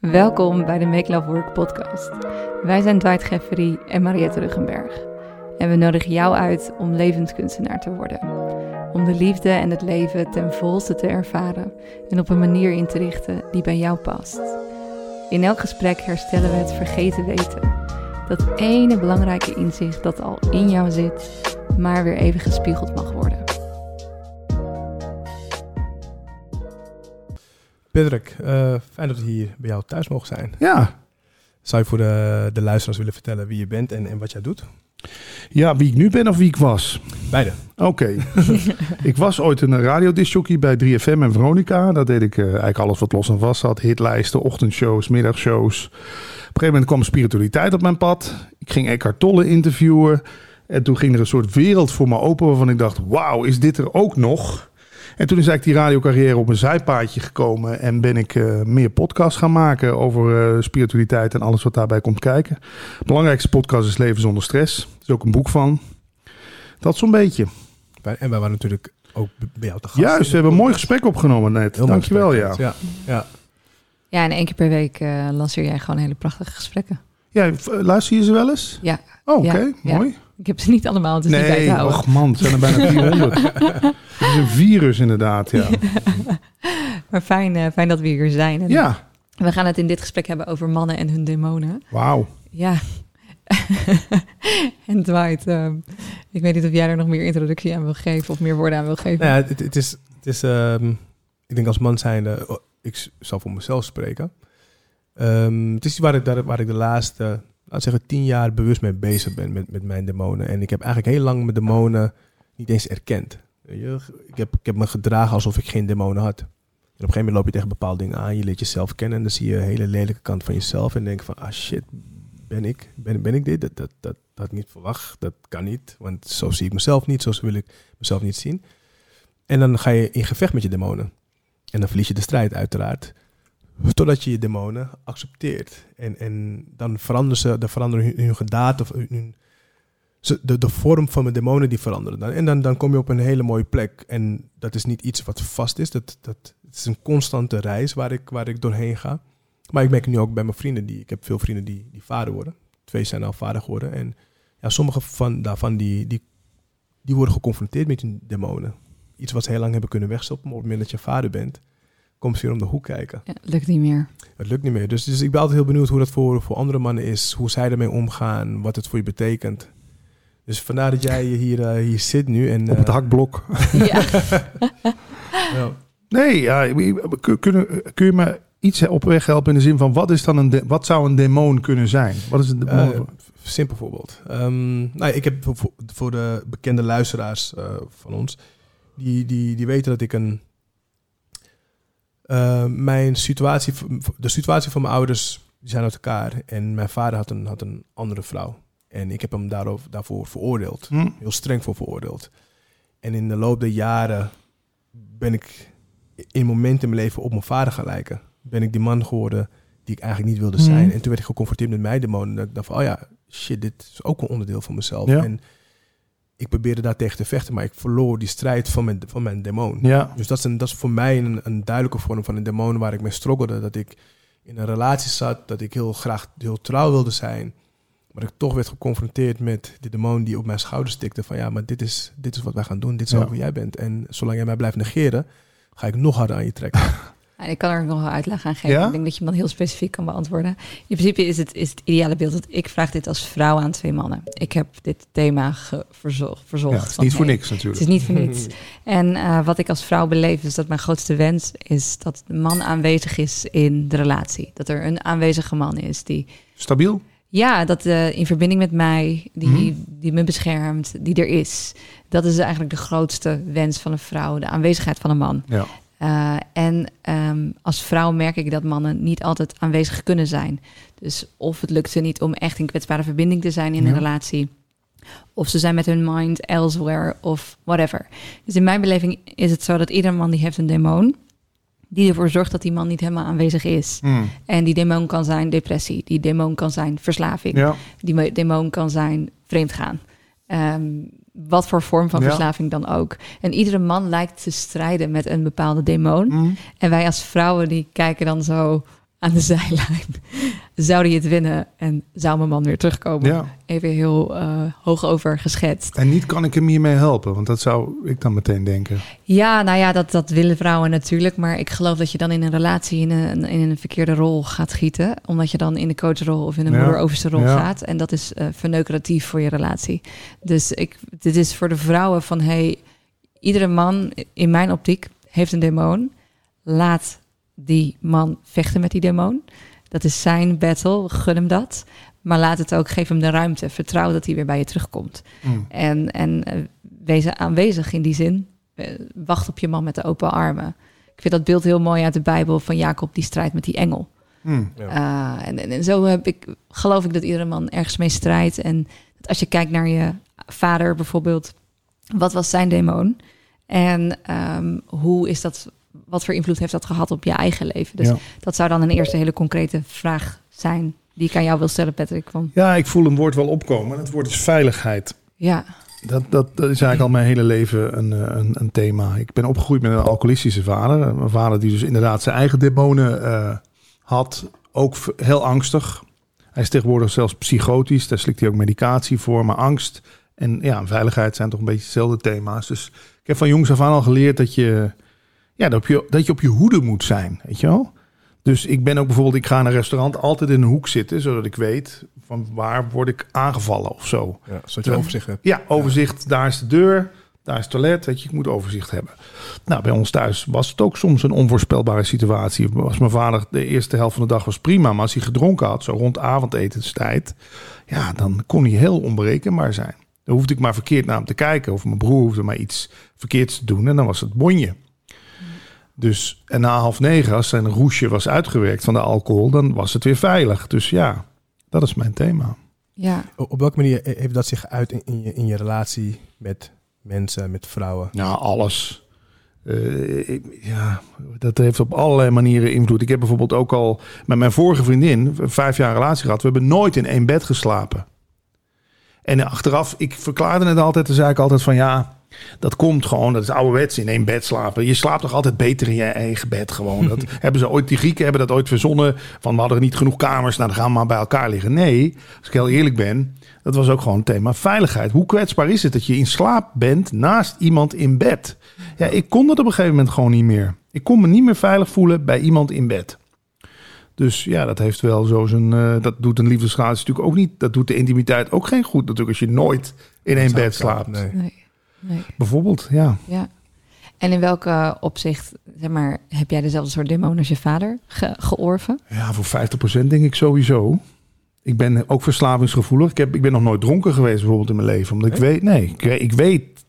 Welkom bij de Make Love Work podcast. Wij zijn Dwight Geffery en Mariette Ruggenberg. En we nodigen jou uit om levenskunstenaar te worden. Om de liefde en het leven ten volste te ervaren en op een manier in te richten die bij jou past. In elk gesprek herstellen we het vergeten weten. Dat ene belangrijke inzicht dat al in jou zit, maar weer even gespiegeld mag worden. Patrick, uh, fijn dat we hier bij jou thuis mogen zijn. Ja. Zou je voor de, de luisteraars willen vertellen wie je bent en, en wat jij doet? Ja, wie ik nu ben of wie ik was? Beide. Oké. ik was ooit een radiodisjockey bij 3FM en Veronica. Daar deed ik uh, eigenlijk alles wat los en vast zat. Hitlijsten, ochtendshows, middagshows. Op een gegeven moment kwam spiritualiteit op mijn pad. Ik ging Eckhart Tolle interviewen. En toen ging er een soort wereld voor me open waarvan ik dacht... wauw, is dit er ook nog? En toen is eigenlijk die radiocarrière op een zijpaadje gekomen. En ben ik uh, meer podcasts gaan maken over uh, spiritualiteit en alles wat daarbij komt kijken. De belangrijkste podcast is Leven zonder stress. Er is ook een boek van. Dat zo'n beetje. En wij waren natuurlijk ook bij jou te gast. Juist, we hebben een mooi gesprek opgenonomen net. Heel Dankjewel, ja. ja. Ja. Ja, en één keer per week uh, lanceer jij gewoon hele prachtige gesprekken. Ja, luister je ze wel eens? Ja. Oh, oké, okay. ja, mooi. Ik heb ze niet allemaal, het is nee, niet bij te houden. och man, het zijn er bijna 400. het is een virus inderdaad, ja. maar fijn, uh, fijn dat we hier zijn. En ja. We gaan het in dit gesprek hebben over mannen en hun demonen. Wauw. Ja. en Dwight, uh, ik weet niet of jij er nog meer introductie aan wil geven of meer woorden aan wil geven. Nou ja, het, het is, het is um, ik denk als man zijnde, oh, ik zal voor mezelf spreken. Um, het is waar ik, waar ik de laatste laat zeggen, tien jaar bewust mee bezig ben met, met mijn demonen. En ik heb eigenlijk heel lang mijn demonen niet eens erkend. Ik heb, ik heb me gedragen alsof ik geen demonen had. En op een gegeven moment loop je tegen bepaalde dingen aan. Je leert jezelf kennen en dan zie je een hele lelijke kant van jezelf. En denk van, ah shit, ben ik, ben, ben ik dit? Dat, dat, dat, dat had ik niet verwacht. Dat kan niet. Want zo zie ik mezelf niet. Zo wil ik mezelf niet zien. En dan ga je in gevecht met je demonen. En dan verlies je de strijd uiteraard. Totdat je je demonen accepteert. En, en dan veranderen ze, dan veranderen hun, hun gedaante of hun, de, de vorm van mijn demonen die veranderen dan. En dan, dan kom je op een hele mooie plek. En dat is niet iets wat vast is. Dat, dat, het is een constante reis waar ik, waar ik doorheen ga. Maar ik merk nu ook bij mijn vrienden. Die, ik heb veel vrienden die, die vader worden. Twee zijn al vader geworden. En ja, sommige van, daarvan die, die, die worden geconfronteerd met hun demonen. Iets wat ze heel lang hebben kunnen wegstoppen. Maar op het moment dat je vader bent komt ze weer om de hoek kijken. Ja, lukt niet meer. Het lukt niet meer. Dus, dus ik ben altijd heel benieuwd hoe dat voor, voor andere mannen is. Hoe zij ermee omgaan. Wat het voor je betekent. Dus vandaar dat jij hier, uh, hier zit nu. En, Op het uh, hakblok. Ja. ja. Nee, ja, kun, kun je me iets op weg helpen in de zin van... wat, is dan een de, wat zou een demon kunnen zijn? Wat is een demon? Uh, simpel voorbeeld. Um, nou, ik heb voor, voor de bekende luisteraars van ons... Die, die, die weten dat ik een uh, mijn situatie, de situatie van mijn ouders die zijn uit elkaar. En mijn vader had een, had een andere vrouw. En ik heb hem daarover, daarvoor veroordeeld. Hm. Heel streng voor veroordeeld. En in de loop der jaren ben ik in momenten in mijn leven op mijn vader gaan lijken. Ben ik die man geworden die ik eigenlijk niet wilde Hm. zijn. En toen werd ik geconfronteerd met mijn demonen. Dat ik dacht van, oh ja, shit, dit is ook een onderdeel van mezelf. Ja. En ik probeerde daar tegen te vechten, maar ik verloor die strijd van mijn, van mijn demon. Ja, Dus dat is, een, dat is voor mij een, een duidelijke vorm van een demon waar ik mee struggelde. Dat ik in een relatie zat, dat ik heel graag heel trouw wilde zijn. Maar ik toch werd geconfronteerd met de demon die op mijn schouders tikte. Van ja, maar dit is, dit is wat wij gaan doen. Dit is Ja. ook wie jij bent. En zolang jij mij blijft negeren, ga ik nog harder aan je trekken. En ik kan er nog wel uitleg aan geven. Ja? Ik denk dat je hem dan heel specifiek kan beantwoorden. In principe is het, is het ideale beeld dat ik vraag dit als vrouw aan twee mannen. Ik heb dit thema verzocht. verzocht ja het is van, niet voor niks Het natuurlijk. is niet voor niets. En eh, wat ik als vrouw beleef, is dat mijn grootste wens is dat de man aanwezig is in de relatie. Dat er een aanwezige man is die, Stabiel? ja, dat eh, in verbinding met mij, die, Mhm. die me beschermt, die er is. Dat is eigenlijk de grootste wens van een vrouw, de aanwezigheid van een man. Ja. Uh, en um, als vrouw merk ik dat mannen niet altijd aanwezig kunnen zijn. Dus of het lukt ze niet om echt in kwetsbare verbinding te zijn in Ja. een relatie. Of ze zijn met hun mind elsewhere of whatever. Dus in mijn beleving is het zo dat ieder man die heeft een demon. Die ervoor zorgt dat die man niet helemaal aanwezig is. Hm. En die demon kan zijn depressie. Die demon kan zijn verslaving. Ja. Die demon kan zijn vreemdgaan. Ehm, wat voor vorm van Ja. verslaving dan ook. En iedere man lijkt te strijden met een bepaalde demon. Hm. En wij als vrouwen die kijken dan zo aan de zijlijn. Zou hij het winnen en zou mijn man weer terugkomen? Ja. Even heel uh, hoog over geschetst. En niet kan ik hem hiermee helpen, want dat zou ik dan meteen denken. Ja, nou ja, dat, dat willen vrouwen natuurlijk. Maar ik geloof dat je dan in een relatie in een, in een verkeerde rol gaat gieten. Omdat je dan in de coachrol of in een ja. moeder-overste rol ja. gaat. En dat is uh, verneukeratief voor je relatie. Dus ik, dit is voor de vrouwen van... hey, iedere man in mijn optiek heeft een demon. Laat die man vechten met die demon. Dat is zijn battle, gun hem dat. Maar laat het ook, geef hem de ruimte. Vertrouw dat hij weer bij je terugkomt. Mm. En, en uh, wees aanwezig in die zin. Uh, wacht op je man met de open armen. Ik vind dat beeld heel mooi uit de Bijbel van Jacob die strijdt met die engel. Mm. Ja. Uh, en, en, en, zo heb ik, geloof ik dat iedere man ergens mee strijdt. En als je kijkt naar je vader bijvoorbeeld, wat was zijn demon? En um, hoe is dat wat voor invloed heeft dat gehad op je eigen leven? Dus Ja. dat zou dan een eerste hele concrete vraag zijn die ik aan jou wil stellen, Patrick. Van, Ja, ik voel een woord wel opkomen. Het woord is veiligheid. ja, Dat, dat, dat is eigenlijk al mijn hele leven een, eh, een, een thema. Ik ben opgegroeid met een alcoholistische vader. Een vader die dus inderdaad zijn eigen demonen eh, had. Ook heel angstig. Hij is tegenwoordig zelfs psychotisch. Daar slikt hij ook medicatie voor. Maar angst en ja, veiligheid zijn toch een beetje dezelfde thema's. Dus ik heb van jongs af aan al geleerd dat je, ja, dat, je, dat je op je hoede moet zijn. Weet je wel? Dus ik ben ook bijvoorbeeld, ik ga in een restaurant altijd in een hoek zitten. Zodat ik weet van waar word ik aangevallen of zo. Ja, zodat je overzicht hebt. Ja, overzicht. Daar is de deur. Daar is het toilet. Weet je, ik moet overzicht hebben. Nou, bij ons thuis was het ook soms een onvoorspelbare situatie. Was mijn vader de eerste helft van de dag was prima. Maar als hij gedronken had, zo rond avondetenstijd. Ja, dan kon hij heel onberekenbaar zijn. Dan hoefde ik maar verkeerd naar hem te kijken. Of mijn broer hoefde maar iets verkeerds te doen. En dan was het bonje. Dus, en na half negen, als zijn roesje was uitgewerkt van de alcohol, dan was het weer veilig. Dus ja, dat is mijn thema. ja. Op welke manier heeft dat zich uit in, in, je, in je relatie met mensen, met vrouwen? Ja, alles. Eh, ja, dat heeft op allerlei manieren invloed. Ik heb bijvoorbeeld ook al met mijn vorige vriendin vijf jaar relatie gehad. We hebben nooit in één bed geslapen. En achteraf, ik verklaarde het altijd, dan zei ik altijd van ja, dat komt gewoon, dat is ouderwets in één bed slapen. Je slaapt toch altijd beter in je eigen bed gewoon. Dat hebben ze ooit, die Grieken hebben dat ooit verzonnen van we hadden niet genoeg kamers, nou dan gaan we maar bij elkaar liggen. Nee, als ik heel eerlijk ben, dat was ook gewoon een thema veiligheid. Hoe kwetsbaar is het dat je in slaap bent naast iemand in bed? Ja, ik kon dat op een gegeven moment gewoon niet meer. Ik kon me niet meer veilig voelen bij iemand in bed. Dus ja, dat heeft wel zo zijn. eh, dat doet een liefdesrelatie natuurlijk ook niet. Dat doet de intimiteit ook geen goed. Natuurlijk, als je nooit in één bed slaapt. Nee. Nee. Nee. Bijvoorbeeld, ja. Ja. En in welke opzicht, zeg maar, heb jij dezelfde soort demon als je vader ge- georven? Ja, voor 50% denk ik sowieso. Ik ben ook verslavingsgevoelig. Ik, heb, ik ben nog nooit dronken geweest bijvoorbeeld in mijn leven. Omdat ik weet, nee, ik, weet- ik weet,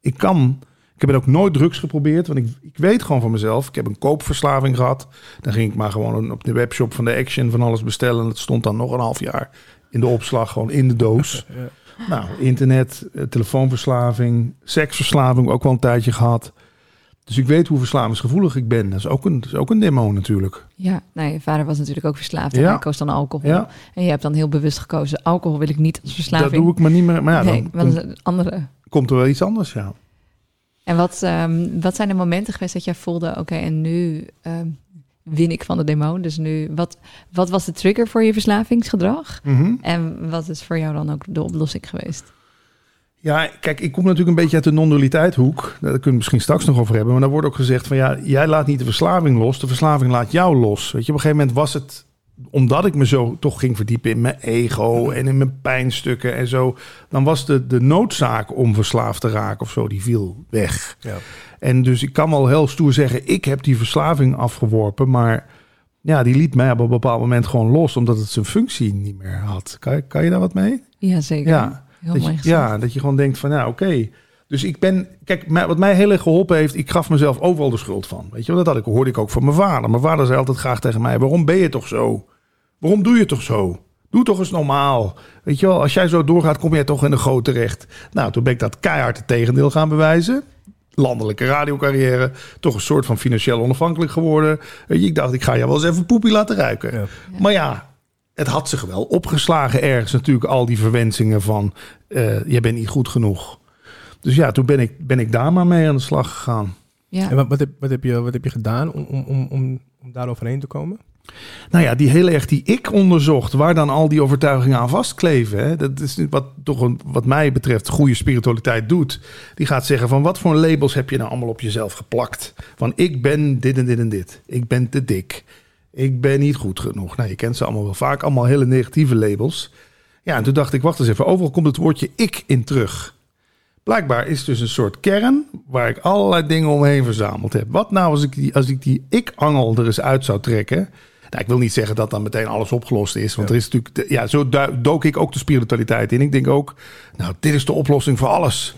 ik kan. Ik heb ook nooit drugs geprobeerd, want ik, ik weet gewoon van mezelf. Ik heb een koopverslaving gehad. Dan ging ik maar gewoon op de webshop van de Action van alles bestellen. En dat stond dan nog een half jaar in de opslag, gewoon in de doos. Ja. Nou, internet, eh, telefoonverslaving, seksverslaving ook wel een tijdje gehad. Dus ik weet hoe verslavingsgevoelig ik ben. Dat is ook een, dat is ook een demo natuurlijk. Ja, nee, je vader was natuurlijk ook verslaafd en Ja. hij koos dan alcohol. Ja, En je hebt dan heel bewust gekozen, alcohol wil ik niet als verslaving. dat doe ik maar niet meer. Maar ja, nee, dan komt, een andere. komt er wel iets anders, ja. En wat, ehm, wat zijn de momenten geweest dat jij voelde, oké, en nu ehm, win ik van de demon. Dus nu, wat, wat was de trigger voor je verslavingsgedrag? Mhm. En wat is voor jou dan ook de oplossing geweest? Ja, kijk, ik kom natuurlijk een beetje uit de non-dualiteit hoek. Daar kunnen we misschien straks nog over hebben. Maar dan wordt ook gezegd van ja, jij laat niet de verslaving los. De verslaving laat jou los. Weet je, op een gegeven moment was het omdat ik me zo toch ging verdiepen in mijn ego en in mijn pijnstukken en zo. Dan was de, de noodzaak om verslaafd te raken of zo, die viel weg. Ja. En dus ik kan wel heel stoer zeggen, ik heb die verslaving afgeworpen. Maar ja, die liet mij op een bepaald moment gewoon los, omdat het zijn functie niet meer had. Kan, je- kan je daar wat mee? Ja, zeker. Ja. Heel Dat mooi je, ja, dat je gewoon denkt van, ja, oké. Dus ik ben, kijk, wat mij heel erg geholpen heeft, ik gaf mezelf overal de schuld van. Weet je, wel, dat had ik, hoorde ik ook van mijn vader. Mijn vader zei altijd graag tegen mij, waarom ben je toch zo? Waarom doe je toch zo? Doe toch eens normaal. Weet je wel, als jij zo doorgaat, kom jij toch in de goot terecht. Nou, toen ben ik dat keihard het tegendeel gaan bewijzen. Landelijke radiocarrière, toch een soort van financieel onafhankelijk geworden. Weet je, ik dacht, ik ga je wel eens even poepie laten ruiken. Ja. Maar ja, het had zich wel opgeslagen ergens natuurlijk al die verwensingen van eh je bent niet goed genoeg. Dus ja, toen ben ik, ben ik daar maar mee aan de slag gegaan. Ja. En wat, wat, heb, wat, heb je, wat heb je gedaan om, om, om, om, om daar overheen te komen? Nou ja, die heel erg die ik onderzocht, waar dan al die overtuigingen aan vastkleven. Hè? Dat is wat toch een, wat mij betreft goede spiritualiteit doet. Die gaat zeggen van wat voor labels heb je nou allemaal op jezelf geplakt? Van ik ben dit en dit en dit. Ik ben te dik. Ik ben niet goed genoeg. Nou, je kent ze allemaal wel vaak. Allemaal hele negatieve labels. Ja, en toen dacht ik, wacht eens even. Overal komt het woordje ik in terug. Blijkbaar is dus een soort kern waar ik allerlei dingen omheen verzameld heb. Wat nou als ik die, als ik die ik-angel er eens uit zou trekken? Nou, ik wil niet zeggen dat dan meteen alles opgelost is. Want er is natuurlijk, ja, zo dook ik ook de spiritualiteit in. Ik denk ook, nou, dit is de oplossing voor alles.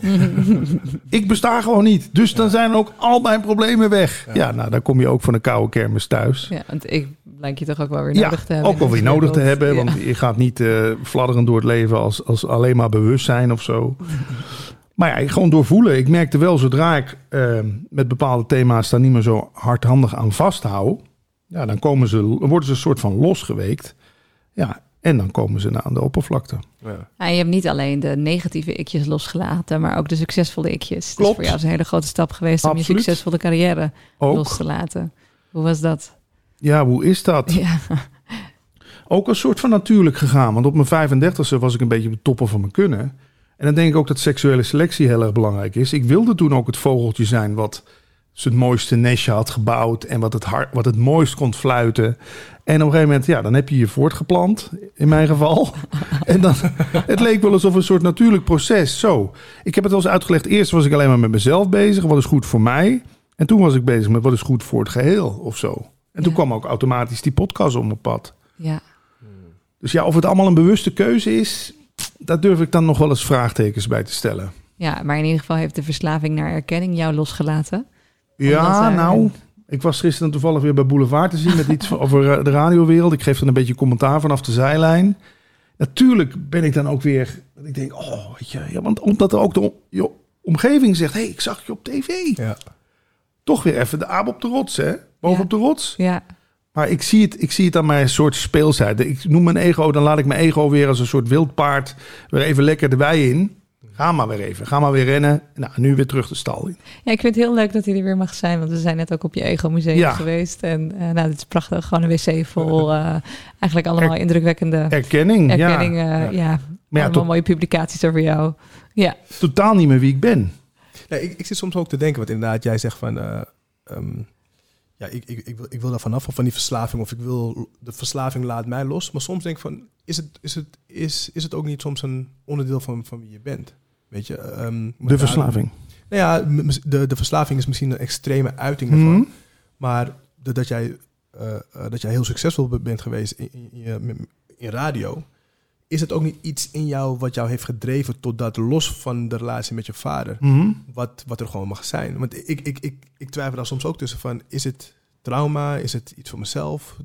ik besta gewoon niet. Dus dan zijn ook al mijn problemen weg. Ja, nou, dan kom je ook van een koude kermis thuis. Ja, want ik lijkt je toch ook wel weer Ja, nodig te hebben. ook wel weer nodig te hebben. Ja. Want je gaat niet eh fladderen door het leven als, als alleen maar bewustzijn of zo. Maar ja, gewoon doorvoelen. Ik merkte wel, zodra ik eh, met bepaalde thema's daar niet meer zo hardhandig aan vasthoud. Ja, dan, komen ze, dan worden ze een soort van losgeweekt. Ja, en dan komen ze aan de oppervlakte. Ja. Ja, je hebt niet alleen de negatieve ikjes losgelaten, maar ook de succesvolle ikjes. Klopt. Dus voor jou is een hele grote stap geweest om je succesvolle carrière Ook, los te laten. Hoe was dat? ja, hoe is dat? Ja. Ook een soort van natuurlijk gegaan. Want op mijn 35e was ik een beetje op de toppen van mijn kunnen. En dan denk ik ook dat seksuele selectie heel erg belangrijk is. Ik wilde toen ook het vogeltje zijn wat zijn mooiste nestje had gebouwd. En wat het, hard, wat het mooist kon fluiten. En op een gegeven moment, ja, dan heb je je voortgeplant. In mijn geval. en dan, het leek wel alsof een soort natuurlijk proces. Zo, ik heb het wel eens uitgelegd. Eerst was ik alleen maar met mezelf bezig. Wat is goed voor mij? En toen was ik bezig met wat is goed voor het geheel of zo. En toen Ja. kwam ook automatisch die podcast op mijn pad. ja. Dus ja, of het allemaal een bewuste keuze is, daar durf ik dan nog wel eens vraagtekens bij te stellen. ja, maar in ieder geval heeft de verslaving naar erkenning jou losgelaten. Ja, er- nou, ik was gisteren toevallig weer bij Boulevard te zien met iets over eh, de radiowereld. Ik geef dan een beetje commentaar vanaf de zijlijn. Natuurlijk ben ik dan ook weer, dat ik denk, oh, weet je, ja, want omdat er ook de je omgeving zegt, hé, hey, ik zag je op tv. Ja. Toch weer even de aap op de rots, hè? Boven Ja. op de rots. Ja, Maar ik zie het, ik zie het aan mijn soort speelsheid. Ik noem mijn ego, dan laat ik mijn ego weer als een soort wildpaard weer even lekker de wei in. Ga maar weer even, ga maar weer rennen. Nou, nu weer terug de stal in. Ja, ik vind het heel leuk dat hij er weer mag zijn. Want we zijn net ook op je Ego-museum Ja. geweest. En eh, nou, dit is prachtig. Gewoon een wc vol. eh, eigenlijk allemaal indrukwekkende Erkenning, erkenning. ja. eh, ja. Maar ja, allemaal tot- mooie publicaties over jou. Ja, totaal niet meer wie ik ben. Nee, ik, ik zit soms ook te denken, wat inderdaad jij zegt van... eh, ehm, ja, ik, ik, ik, wil, ik wil daar vanaf, of van die verslaving, of ik wil... De verslaving laat mij los. Maar soms denk ik van, is het, is het, is, is het ook niet soms een onderdeel van, van wie je bent? Weet je? ehm, maar De verslaving. Nou ja, de, de verslaving is misschien een extreme uiting ervan. Mhm. Maar de- dat, jij, eh, eh, dat jij heel succesvol be- bent geweest in, in, in, in radio, is het ook niet iets in jou wat jou heeft gedreven tot dat los van de relatie met je vader, Mhm. wat, wat er gewoon mag zijn? Want ik, ik, ik, ik twijfel daar soms ook tussen van, is het trauma, is het iets voor mezelf?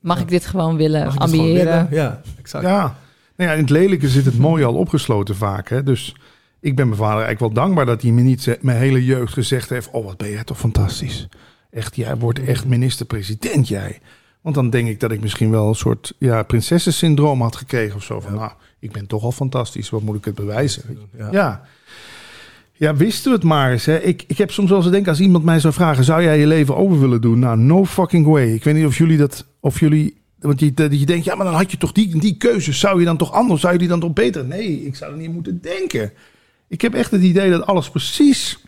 mag Ja. ik dit gewoon willen Mag ik het gewoon ambiëren? willen? Ja, exact. Ja. Nou ja, in het lelijke zit het mooie al opgesloten vaak. Hè? Dus ik ben mijn vader eigenlijk wel dankbaar dat hij me niet mijn hele jeugd gezegd heeft... oh, wat ben jij toch fantastisch. Echt, jij wordt echt minister-president, jij. Want dan denk ik dat ik misschien wel een soort ja, prinsessensyndroom had gekregen of zo. Van, Ja. nou, ik ben toch al fantastisch, wat moet ik het bewijzen? Ja. Ja. Ja, wisten we het maar eens. Hè. Ik, ik heb soms wel eens denken, als iemand mij zou vragen... zou jij je leven over willen doen? Nou, no fucking way. Ik weet niet of jullie dat... Of jullie, want je, dat je denkt, ja, maar dan had je toch die, die keuzes. Zou je dan toch anders? Zou je die dan toch beter? Nee, ik zou er niet moeten denken. Ik heb echt het idee dat alles precies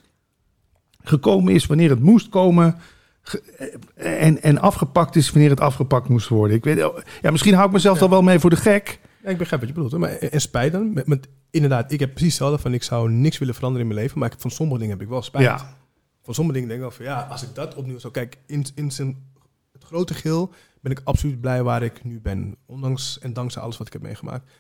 gekomen is... wanneer het moest komen... ge- En, en afgepakt is wanneer het afgepakt moest worden. Ik weet, ja, misschien hou ik mezelf Ja. dan wel mee voor de gek. Ja, ik begrijp wat je bedoelt. Maar en spijt dan? Met, met, inderdaad, ik heb precies hetzelfde van ik zou niks willen veranderen in mijn leven, maar ik, van sommige dingen heb ik wel spijt. Ja. Van sommige dingen denk ik wel van ja, als ik dat opnieuw zou kijk, in, in zijn het grote geheel ben ik absoluut blij waar ik nu ben, ondanks en dankzij alles wat ik heb meegemaakt.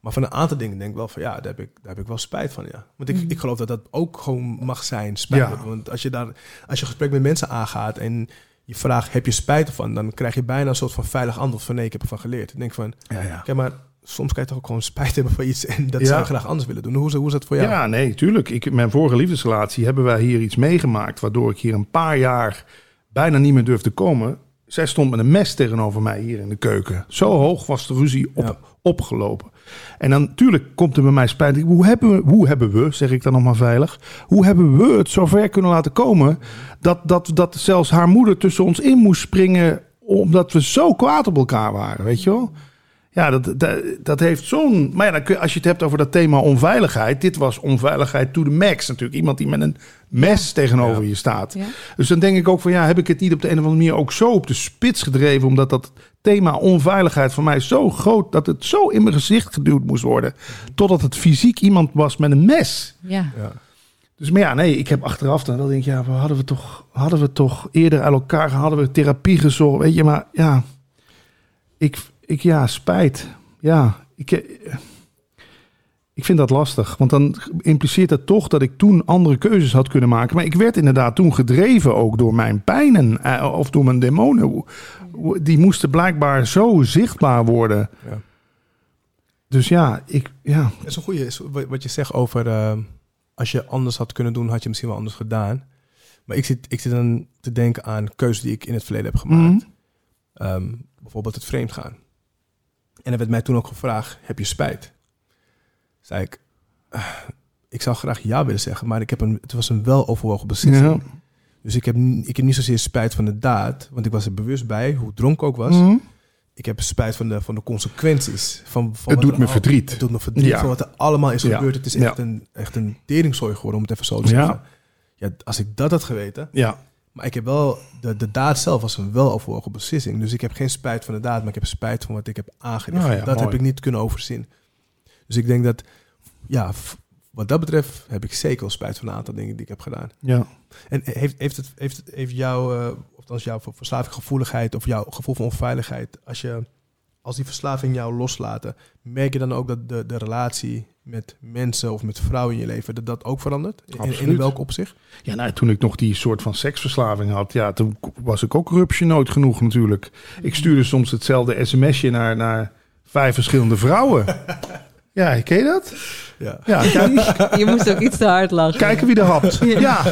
Maar van een aantal dingen denk ik wel van ja, daar heb ik, daar heb ik wel spijt van. Ja. Want ik, Mhm. ik geloof dat dat ook gewoon mag zijn, spijt. Ja. Want als je daar, als je gesprek met mensen aangaat en je vraagt heb je spijt ervan, dan krijg je bijna een soort van veilig antwoord van nee, ik heb ervan geleerd. Ik denk van Ja, ja. Kijk, maar soms kan je toch ook gewoon spijt hebben van iets en dat Ja. zou je graag anders willen doen. Hoe is, hoe is dat voor jou? Ja, nee, tuurlijk. Ik, mijn vorige liefdesrelatie hebben wij hier iets meegemaakt... waardoor ik hier een paar jaar bijna niet meer durfde komen. Zij stond met een mes tegenover mij hier in de keuken. Zo hoog was de ruzie op, Ja. Opgelopen. En dan natuurlijk komt er bij mij spijt. Hoe hebben, we, hoe hebben we, zeg ik dan nog maar veilig... hoe hebben we het zover kunnen laten komen... dat, dat, dat zelfs haar moeder tussen ons in moest springen... omdat we zo kwaad op elkaar waren, weet je wel? Ja, dat, dat, dat heeft zo'n... Maar ja, dan kun je, als je het hebt over dat thema onveiligheid... Dit was onveiligheid to the max natuurlijk. Iemand die met een mes tegenover je staat. Ja. Dus dan denk ik ook van... Ja, heb ik het niet op de een of andere manier ook zo op de spits gedreven... omdat dat thema onveiligheid voor mij zo groot... dat het zo in mijn gezicht geduwd moest worden... totdat het fysiek iemand was met een mes. Ja. Ja. Dus maar ja, nee, ik heb achteraf dan wel denk ik... Ja, we hadden we toch, hadden we toch eerder uit elkaar... hadden we therapie gezocht, weet je. Maar ja, ik, ik ja, spijt. Ja, ik... eh, Ik vind dat lastig, want dan impliceert dat toch dat ik toen andere keuzes had kunnen maken. Maar ik werd inderdaad toen gedreven ook door mijn pijnen eh, of door mijn demonen. Die moesten blijkbaar zo zichtbaar worden. Ja. Dus ja, ik, ja, Dat is een goede, is wat je zegt over eh, als je anders had kunnen doen, had je misschien wel anders gedaan. Maar ik zit, ik zit dan te denken aan keuzes die ik in het verleden heb gemaakt. Mhm. Ehm, bijvoorbeeld het vreemd gaan. En er werd mij toen ook gevraagd, heb je spijt? Zei ik, "Ah, ik zou graag ja willen zeggen, maar ik heb een, het was een weloverwogen beslissing. Ja. Dus ik heb, ik heb niet zozeer spijt van de daad, want ik was er bewust bij, hoe dronken ook was. Mhm. Ik heb spijt van de, van de consequenties. Van, van Het doet me al- verdriet. Het doet me verdriet Ja. van wat er allemaal is Ja. gebeurd. Het is echt, een, echt een teringzooi geworden, om het even zo te Ja. zeggen. Ja, als ik dat had geweten. ja. Maar ik heb wel, de, de daad zelf was een weloverwogen beslissing. Dus ik heb geen spijt van de daad, maar ik heb spijt van wat ik heb aangericht. Ja, dat heb ik niet kunnen overzien. Dus ik denk dat, ja, wat dat betreft heb ik zeker wel spijt van een aantal dingen die ik heb gedaan. ja. En heeft, heeft, het, heeft, heeft jouw, uh, of jouw verslavinggevoeligheid of jouw gevoel van onveiligheid, als, je, als die verslaving jou loslaten, merk je dan ook dat de, de relatie met mensen of met vrouwen in je leven, dat dat ook verandert? In, in welk opzicht? Ja, nou, toen ik nog die soort van seksverslaving had, ja, toen was ik ook rupsje nood genoeg natuurlijk. Ik stuurde soms hetzelfde sms'je naar, naar vijf verschillende vrouwen. Ja, ken je dat? Ja. Ja, Je moest ook iets te hard lachen. kijken wie er hapt. Ja,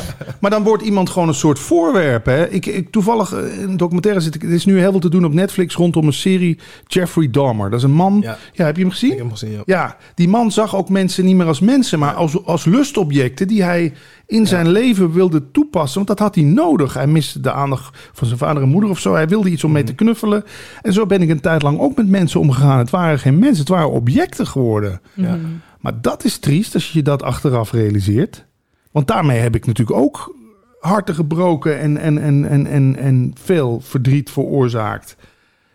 maar dan wordt iemand gewoon een soort voorwerp. Hè? Ik, ik, toevallig eh, in een documentaire zit ik. Er is nu heel veel te doen op Netflix rondom een serie Jeffrey Dahmer. Dat is een man. Ja, Ja. heb je hem gezien? Ik heb hem gezien, ja. Ja, die man zag ook mensen niet meer als mensen, maar als, als lustobjecten die hij in zijn leven wilde toepassen. Want dat had hij nodig. Hij miste de aandacht van zijn vader en moeder of zo. Hij wilde iets om mee te knuffelen. En zo ben ik een tijd lang ook met mensen omgegaan. Het waren geen mensen, het waren objecten geworden. Ja. Maar dat is triest als je dat achteraf realiseert. Want daarmee heb ik natuurlijk ook harten gebroken en, en, en, en, en, en veel verdriet veroorzaakt.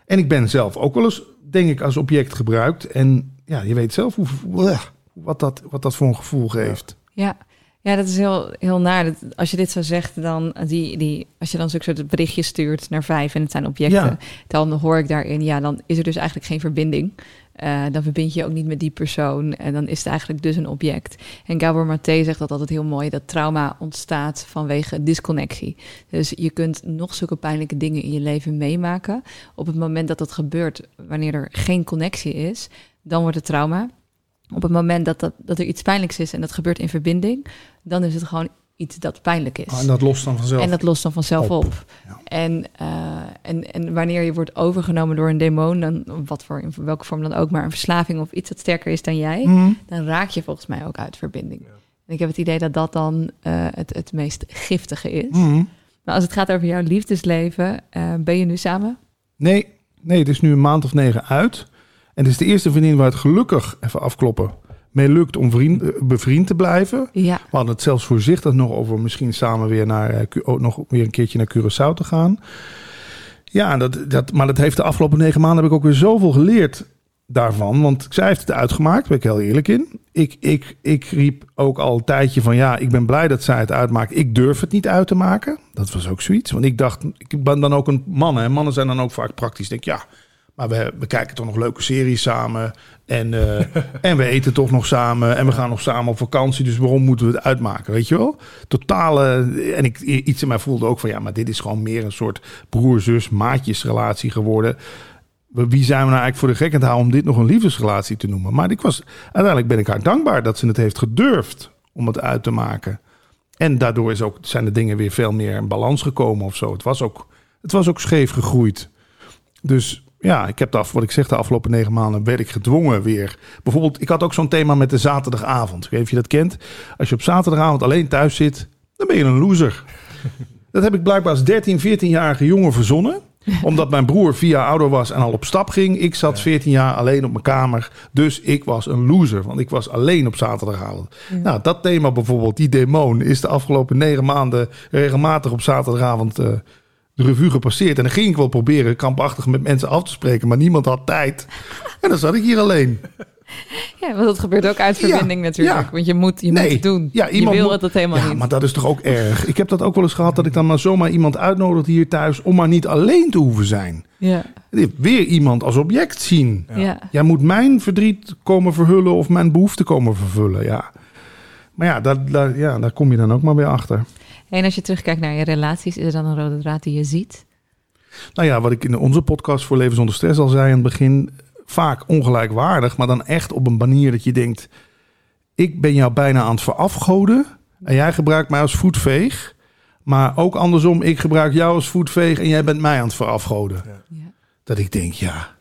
En ik ben zelf ook wel eens, denk ik, als object gebruikt. En ja, je weet zelf hoe, wat, dat, wat dat voor een gevoel geeft. Ja. Ja, dat is heel, heel naar. Dat, als je dit zo zegt, dan die, die, als je dan zo'n soort berichtje stuurt naar vijf en het zijn objecten, Ja. dan hoor ik daarin, ja, dan is er dus eigenlijk geen verbinding. Eh, dan verbind je ook niet met die persoon en dan is het eigenlijk dus een object. En Gabor Maté zegt dat altijd heel mooi, dat trauma ontstaat vanwege disconnectie. Dus je kunt nog zulke pijnlijke dingen in je leven meemaken. Op het moment dat dat gebeurt, wanneer er geen connectie is, dan wordt het trauma. Op het moment dat, dat, dat er iets pijnlijks is en dat gebeurt in verbinding, dan is het gewoon iets dat pijnlijk is. Ah, en dat lost dan vanzelf. En dat lost dan vanzelf op. op. Ja. En, eh, en, en wanneer je wordt overgenomen door een demon, dan, wat voor, in welke vorm dan ook, maar een verslaving of iets dat sterker is dan jij, Mhm. dan raak je volgens mij ook uit verbinding. En ik heb het idee dat dat dan eh, het, het meest giftige is. Mhm. Maar als het gaat over jouw liefdesleven, eh, ben je nu samen? Nee, nee, het is nu een maand of negen uit. En het is de eerste vriendin waar het gelukkig, even afkloppen, mee lukt om vriend, eh, bevriend te blijven. Ja. We hadden het zelfs voorzichtig nog over misschien samen weer naar eh, ook nog weer een keertje naar Curaçao te gaan. Ja, dat, dat, maar dat heeft de afgelopen negen maanden heb ik ook weer zoveel geleerd daarvan. Want zij heeft het uitgemaakt, daar ben ik heel eerlijk in. Ik, ik, ik riep ook al een tijdje van ja, ik ben blij dat zij het uitmaakt. Ik durf het niet uit te maken. Dat was ook zoiets. Want ik dacht, ik ben dan ook een man. Hè. Mannen zijn dan ook vaak praktisch. Ik denk ja, maar we, we kijken toch nog leuke series samen. En, eh, en we eten toch nog samen. En we gaan nog samen op vakantie. Dus waarom moeten we het uitmaken? Weet je wel? Totale. En ik, iets in mij voelde ook van ja, maar dit is gewoon meer een soort broer-zus-maatjesrelatie geworden. Wie zijn we nou eigenlijk voor de gek aan houden om dit nog een liefdesrelatie te noemen? Maar ik was, uiteindelijk ben ik haar dankbaar dat ze het heeft gedurfd om het uit te maken. En daardoor is ook, zijn de dingen weer veel meer in balans gekomen of zo. Het was ook, het was ook scheef gegroeid. Dus ja, ik heb af, wat ik zeg, de afgelopen negen maanden werd ik gedwongen weer. Bijvoorbeeld, ik had ook zo'n thema met de zaterdagavond. Ik weet niet of je dat kent. Als je op zaterdagavond alleen thuis zit, dan ben je een loser. Dat heb ik blijkbaar als 13, 14-jarige jongen verzonnen. Omdat mijn broer jaar ouder was en al op stap ging. Ik zat 14 jaar alleen op mijn kamer. Dus ik was een loser, want ik was alleen op zaterdagavond. Nou, dat thema bijvoorbeeld, die demon, is de afgelopen negen maanden regelmatig op zaterdagavond eh, de revue gepasseerd. En dan ging ik wel proberen krampachtig met mensen af te spreken, maar niemand had tijd. En dan zat ik hier alleen. Ja, want dat gebeurt ook uit verbinding Ja, natuurlijk. ja. Want je moet, je moet het doen. Ja, iemand je wil moet- het helemaal ja, niet. maar dat is toch ook erg. Ik heb dat ook wel eens gehad dat ik dan maar zomaar iemand uitnodig hier thuis om maar niet alleen te hoeven zijn. Ja, Weer iemand als object zien. ja. Jij moet mijn verdriet komen verhullen of mijn behoefte komen vervullen. Ja. Maar ja daar, daar, ja, daar kom je dan ook maar weer achter. En als je terugkijkt naar je relaties, is er dan een rode draad die je ziet? Nou ja, wat ik in onze podcast voor Leven zonder Stress al zei in het begin. Vaak ongelijkwaardig, maar dan echt op een manier dat je denkt... ik ben jou bijna aan het verafgoden en jij gebruikt mij als voetveeg. Maar ook andersom, ik gebruik jou als voetveeg en jij bent mij aan het verafgoden. Ja. Dat ik denk, ja,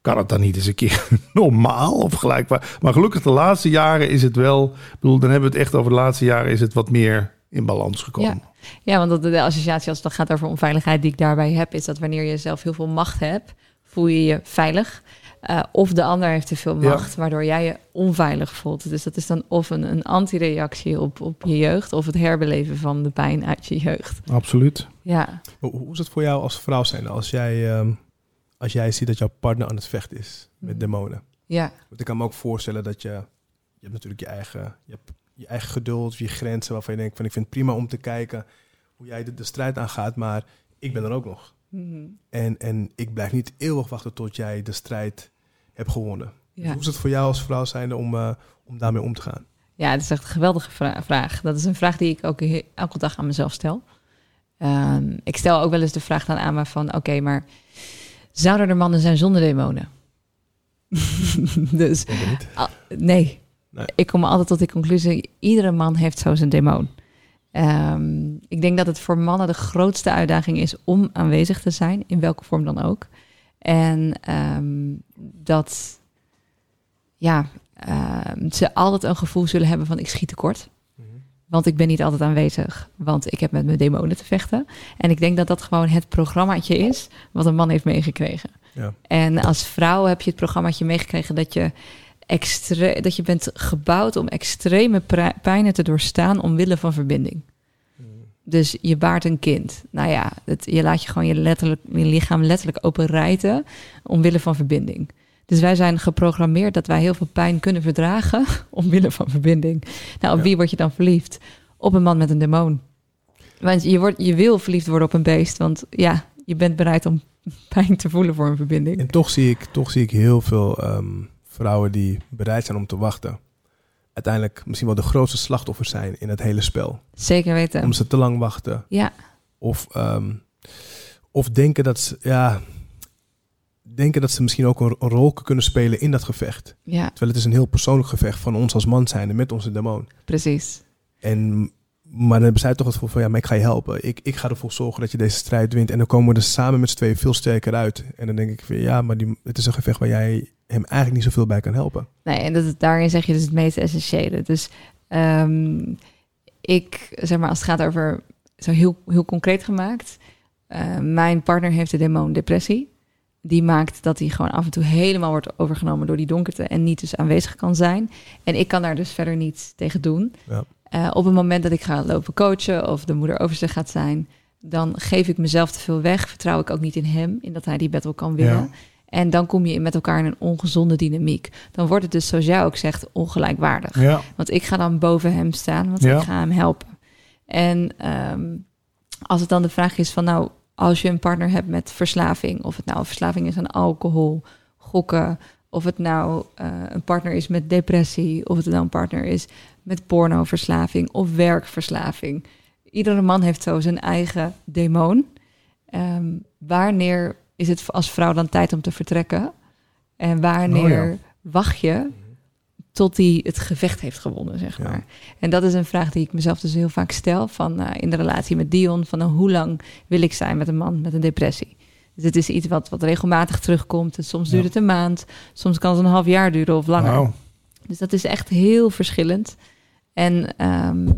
kan het dan niet eens een keer normaal of gelijkbaar? Maar gelukkig de laatste jaren is het wel... Ik bedoel, dan hebben we het echt over de laatste jaren is het wat meer in balans gekomen. Ja, want dat- de associatie als het dan gaat over onveiligheid die ik daarbij heb, is dat wanneer je zelf heel veel macht hebt, voel je je veilig. Eh, of de ander heeft te veel Ja. macht, waardoor jij je onveilig voelt. Dus dat is dan of een, een antireactie op, op je jeugd, of het herbeleven van de pijn uit je jeugd. Absoluut. Ja, Hoe, hoe is het voor jou als vrouw zijn als jij, ehm, als jij ziet dat jouw partner aan het vechten is met Mhm. demonen? ja, Want ik kan me ook voorstellen dat je, je hebt natuurlijk je eigen, je hebt je eigen geduld, je grenzen waarvan je denkt van ik vind het prima om te kijken hoe jij de, de strijd aangaat, maar ik ben er ook nog. Mhm. En, en ik blijf niet eeuwig wachten tot jij de strijd hebt gewonnen. Dus hoe is het voor jou als vrouw zijnde om, eh, om daarmee om te gaan? Ja, het is echt een geweldige vra- vraag. Dat is een vraag die ik ook elke dag aan mezelf stel. Ehm, ik stel ook wel eens de vraag dan aan me van... oké, maar zouden er mannen zijn zonder demonen? dus nee. Nee. ik kom altijd tot die conclusie... iedere man heeft zo zijn demon. Ehm, ik denk dat het voor mannen de grootste uitdaging is... om aanwezig te zijn, in welke vorm dan ook. En ehm, dat... ja, ehm, ze altijd een gevoel zullen hebben van ik schiet tekort. Mhm. Want ik ben niet altijd aanwezig, want ik heb met mijn demonen te vechten. En ik denk dat dat gewoon het programmaatje is wat een man heeft meegekregen. Ja. En als vrouw heb je het programmaatje meegekregen dat je, extre dat je bent gebouwd om extreme pijnen te doorstaan omwille van verbinding. Dus je baart een kind. Nou ja, het, je laat je gewoon je, letterlijk, je lichaam letterlijk open rijten omwille van verbinding. Dus wij zijn geprogrammeerd dat wij heel veel pijn kunnen verdragen omwille van verbinding. Nou, op Ja. wie word je dan verliefd? Op een man met een demon. Want je, wordt, je wil verliefd worden op een beest, want ja, je bent bereid om pijn te voelen voor een verbinding. En toch zie ik, toch zie ik heel veel ehm, vrouwen die bereid zijn om te wachten. Uiteindelijk misschien wel de grootste slachtoffers zijn in het hele spel. Zeker weten. Omdat ze te lang wachten. Ja, Of, ehm, of denken dat ze, ja, denken dat ze misschien ook een, een rol kunnen spelen in dat gevecht. ja, Terwijl het is een heel persoonlijk gevecht van ons als man zijnde met onze demon. precies. En, maar dan hebben zij toch het gevoel van, ja, maar ik ga je helpen. Ik, ik ga ervoor zorgen dat je deze strijd wint. En dan komen we er samen met z'n tweeën veel sterker uit. En dan denk ik van, ja, maar die, het is een gevecht waar jij hem eigenlijk niet zoveel bij kan helpen. Nee, en dat, daarin zeg je dus het meest essentiële. Dus ehm, ik, zeg maar, als het gaat over, zo heel, heel concreet gemaakt. eh, mijn partner heeft de demon depressie. Die maakt dat hij gewoon af en toe helemaal wordt overgenomen door die donkerte en niet dus aanwezig kan zijn. En ik kan daar dus verder niets tegen doen. Ja. Eh, op het moment dat ik ga lopen coachen of de moeder overste gaat zijn, dan geef ik mezelf te veel weg. Vertrouw ik ook niet in hem, in dat hij die battle kan winnen. Ja. En dan kom je met elkaar in een ongezonde dynamiek. Dan wordt het dus, zoals jij ook zegt, ongelijkwaardig. Ja. Want ik ga dan boven hem staan, want Ja. ik ga hem helpen. En ehm, als het dan de vraag is van, nou, als je een partner hebt met verslaving, of het nou een verslaving is aan alcohol, gokken, of het nou eh, een partner is met depressie, of het nou een partner is met pornoverslaving of werkverslaving. Iedere man heeft zo zijn eigen demon. Ehm, wanneer is het als vrouw dan tijd om te vertrekken? En wanneer Oh ja. wacht je tot hij het gevecht heeft gewonnen, zeg Ja. maar? En dat is een vraag die ik mezelf dus heel vaak stel van, eh, in de relatie met Dion. Van nou, hoe lang wil ik zijn met een man met een depressie? Dus het is iets wat, wat regelmatig terugkomt. En soms duurt het een maand, soms kan het een half jaar duren of langer. Dus dat is echt heel verschillend. En ehm,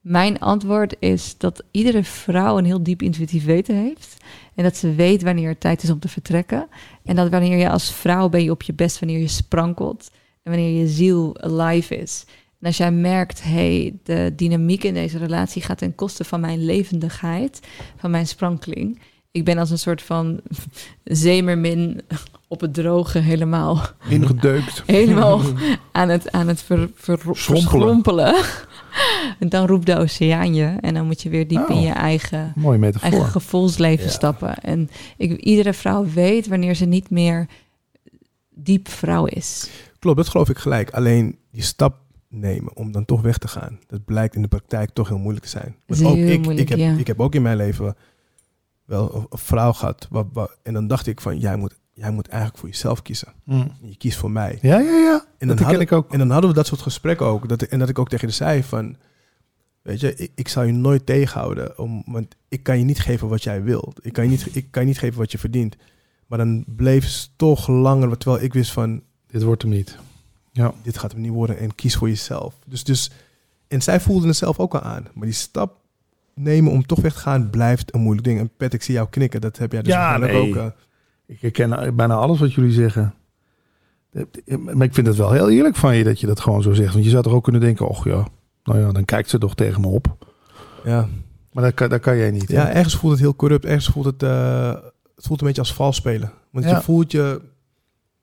Mijn antwoord is dat iedere vrouw een heel diep intuïtief weten heeft. En dat ze weet wanneer het tijd is om te vertrekken. En dat wanneer je als vrouw ben je op je best wanneer je sprankelt. En wanneer je ziel alive is. En als jij merkt, hey, de dynamiek in deze relatie gaat ten koste van mijn levendigheid, van mijn sprankeling. Ik ben als een soort van zeemermin op het droge helemaal, Ingedeukt. helemaal aan het, aan het ver, ver- Schrompelen. verschrompelen. En dan roept de oceaan je en dan moet je weer diep in Oh. je eigen, gevoelsleven Ja. stappen. En ik, iedere vrouw weet wanneer ze niet meer diep vrouw is. Klopt, dat geloof ik gelijk. Alleen die stap nemen om dan toch weg te gaan, dat blijkt in de praktijk toch heel moeilijk te zijn. Want ook ik, moeilijk, ik, heb, ja. ik heb ook in mijn leven wel een, een vrouw gehad. Wat, wat- en dan dacht ik van, jij moet, jij moet eigenlijk voor jezelf kiezen. Hm. Je kiest voor mij. Ja, ja, ja. En dan, hadden, ik ook. en dan hadden we dat soort gesprekken ook. Dat, en dat ik ook tegen haar zei van... Weet je, ik, ik zal je nooit tegenhouden. Om, want ik kan je niet geven wat jij wilt. Ik kan je niet, ik kan je niet geven wat je verdient. Maar dan bleef ze toch langer. Terwijl ik wist van... Dit wordt hem niet. Ja. Dit gaat hem niet worden. En kies voor jezelf. Dus, dus, en zij voelde het zelf ook al aan. Maar die stap nemen om toch weg te gaan... blijft een moeilijk ding. En Pet, ik zie jou knikken. Dat heb jij dus Ja, nee. ook... eh, Ik herken bijna alles wat jullie zeggen. Maar ik vind het wel heel eerlijk van je dat je dat gewoon zo zegt. Want je zou toch ook kunnen denken, och ja, nou ja, dan kijkt ze toch tegen me op. ja. Maar dat kan, dat kan jij niet. hè? Ja, ergens voelt het heel corrupt. Ergens voelt het, eh, het voelt een beetje als vals spelen. Want Ja. je voelt je,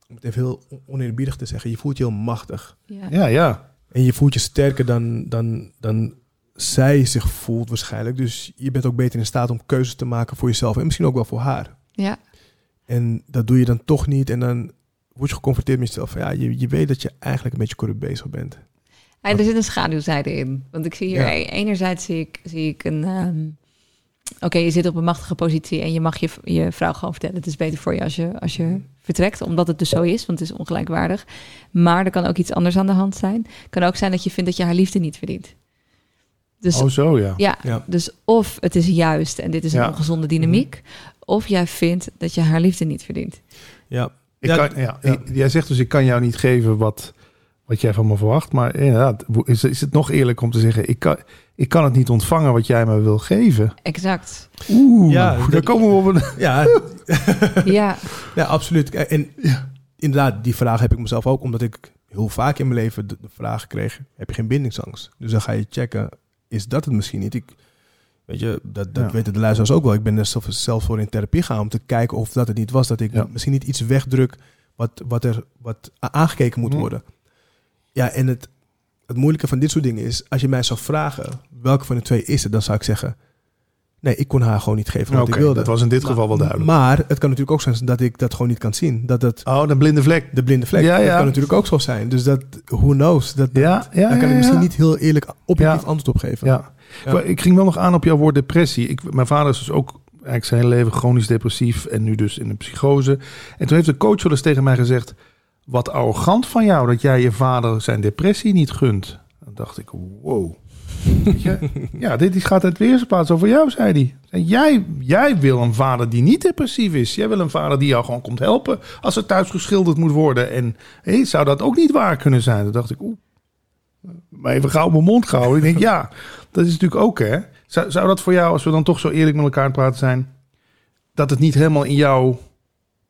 om het even heel oneerbiedig te zeggen, je voelt je heel machtig. Ja. ja, ja. En je voelt je sterker dan, dan, dan zij zich voelt waarschijnlijk. Dus je bent ook beter in staat om keuzes te maken voor jezelf. En misschien ook wel voor haar. ja. En dat doe je dan toch niet. En dan word je geconfronteerd met jezelf. van, Ja, je, je weet dat je eigenlijk een beetje corrupt bezig bent. Ja, er zit een schaduwzijde in. Want ik zie hier, Ja. e- enerzijds zie ik, zie ik een... ehm, Oké, je zit op een machtige positie en je mag je, je vrouw gewoon vertellen... het is beter voor je als je, als je vertrekt, omdat het dus zo is, want het is ongelijkwaardig. Maar er kan ook iets anders aan de hand zijn. Het kan ook zijn dat je vindt dat je haar liefde niet verdient. Dus Oh zo, ja. ja, Ja. dus of het is juist en dit is een ongezonde dynamiek... of jij vindt dat je haar liefde niet verdient. Ja, Ik Ja, kan, ja, jij zegt dus, ik kan jou niet geven wat, wat jij van me verwacht. Maar inderdaad, is, is het nog eerlijk om te zeggen, ik kan, ik kan het niet ontvangen wat jij me wil geven. Exact. Oeh, Ja, daar komen we op een... ja, Ja, ja absoluut. En inderdaad, die vraag heb ik mezelf ook, omdat ik heel vaak in mijn leven de, de vraag kreeg: heb je geen bindingsangst? Dus dan ga je checken, is dat het misschien niet? Ik, weet je, dat, dat Ja. weten de luisteraars ook wel. Ik ben er zelf, zelf voor in therapie gaan om te kijken of dat het niet was. Dat ik Ja. misschien niet iets wegdruk wat, wat er wat aangekeken moet Ja. worden. Ja, en het, het moeilijke van dit soort dingen is, als je mij zou vragen welke van de twee is het, dan zou ik zeggen: nee, ik kon haar gewoon niet geven wat ik wilde. dat was in dit geval wel duidelijk. Maar het kan natuurlijk ook zijn dat ik dat gewoon niet kan zien. Dat het Oh, de blinde vlek. de blinde vlek. Ja, Dat ja. kan natuurlijk ook zo zijn. Dus dat, who knows? Dat, dat- Ja, ja, daar kan ik misschien niet heel eerlijk objectief antwoord op geven. Ja. Ja. Ik ging wel nog aan op jouw woord depressie. Ik, mijn vader is dus ook eigenlijk zijn hele leven chronisch depressief en nu dus in een psychose. En toen heeft de coach wel eens tegen mij gezegd: Wat arrogant van jou dat jij je vader zijn depressie niet gunt. Dan dacht ik: Wow. Ja, dit gaat uit de eerste plaats over jou, zei hij. En jij, jij wil een vader die niet depressief is. Jij wil een vader die jou gewoon komt helpen als er thuis geschilderd moet worden. En hé, zou dat ook niet waar kunnen zijn? Dan dacht ik, oeh, maar even gauw mijn mond gehouden. Ik denk, ja, dat is natuurlijk ook, hè. Zou, zou dat voor jou, als we dan toch zo eerlijk met elkaar praten zijn... dat het niet helemaal in jouw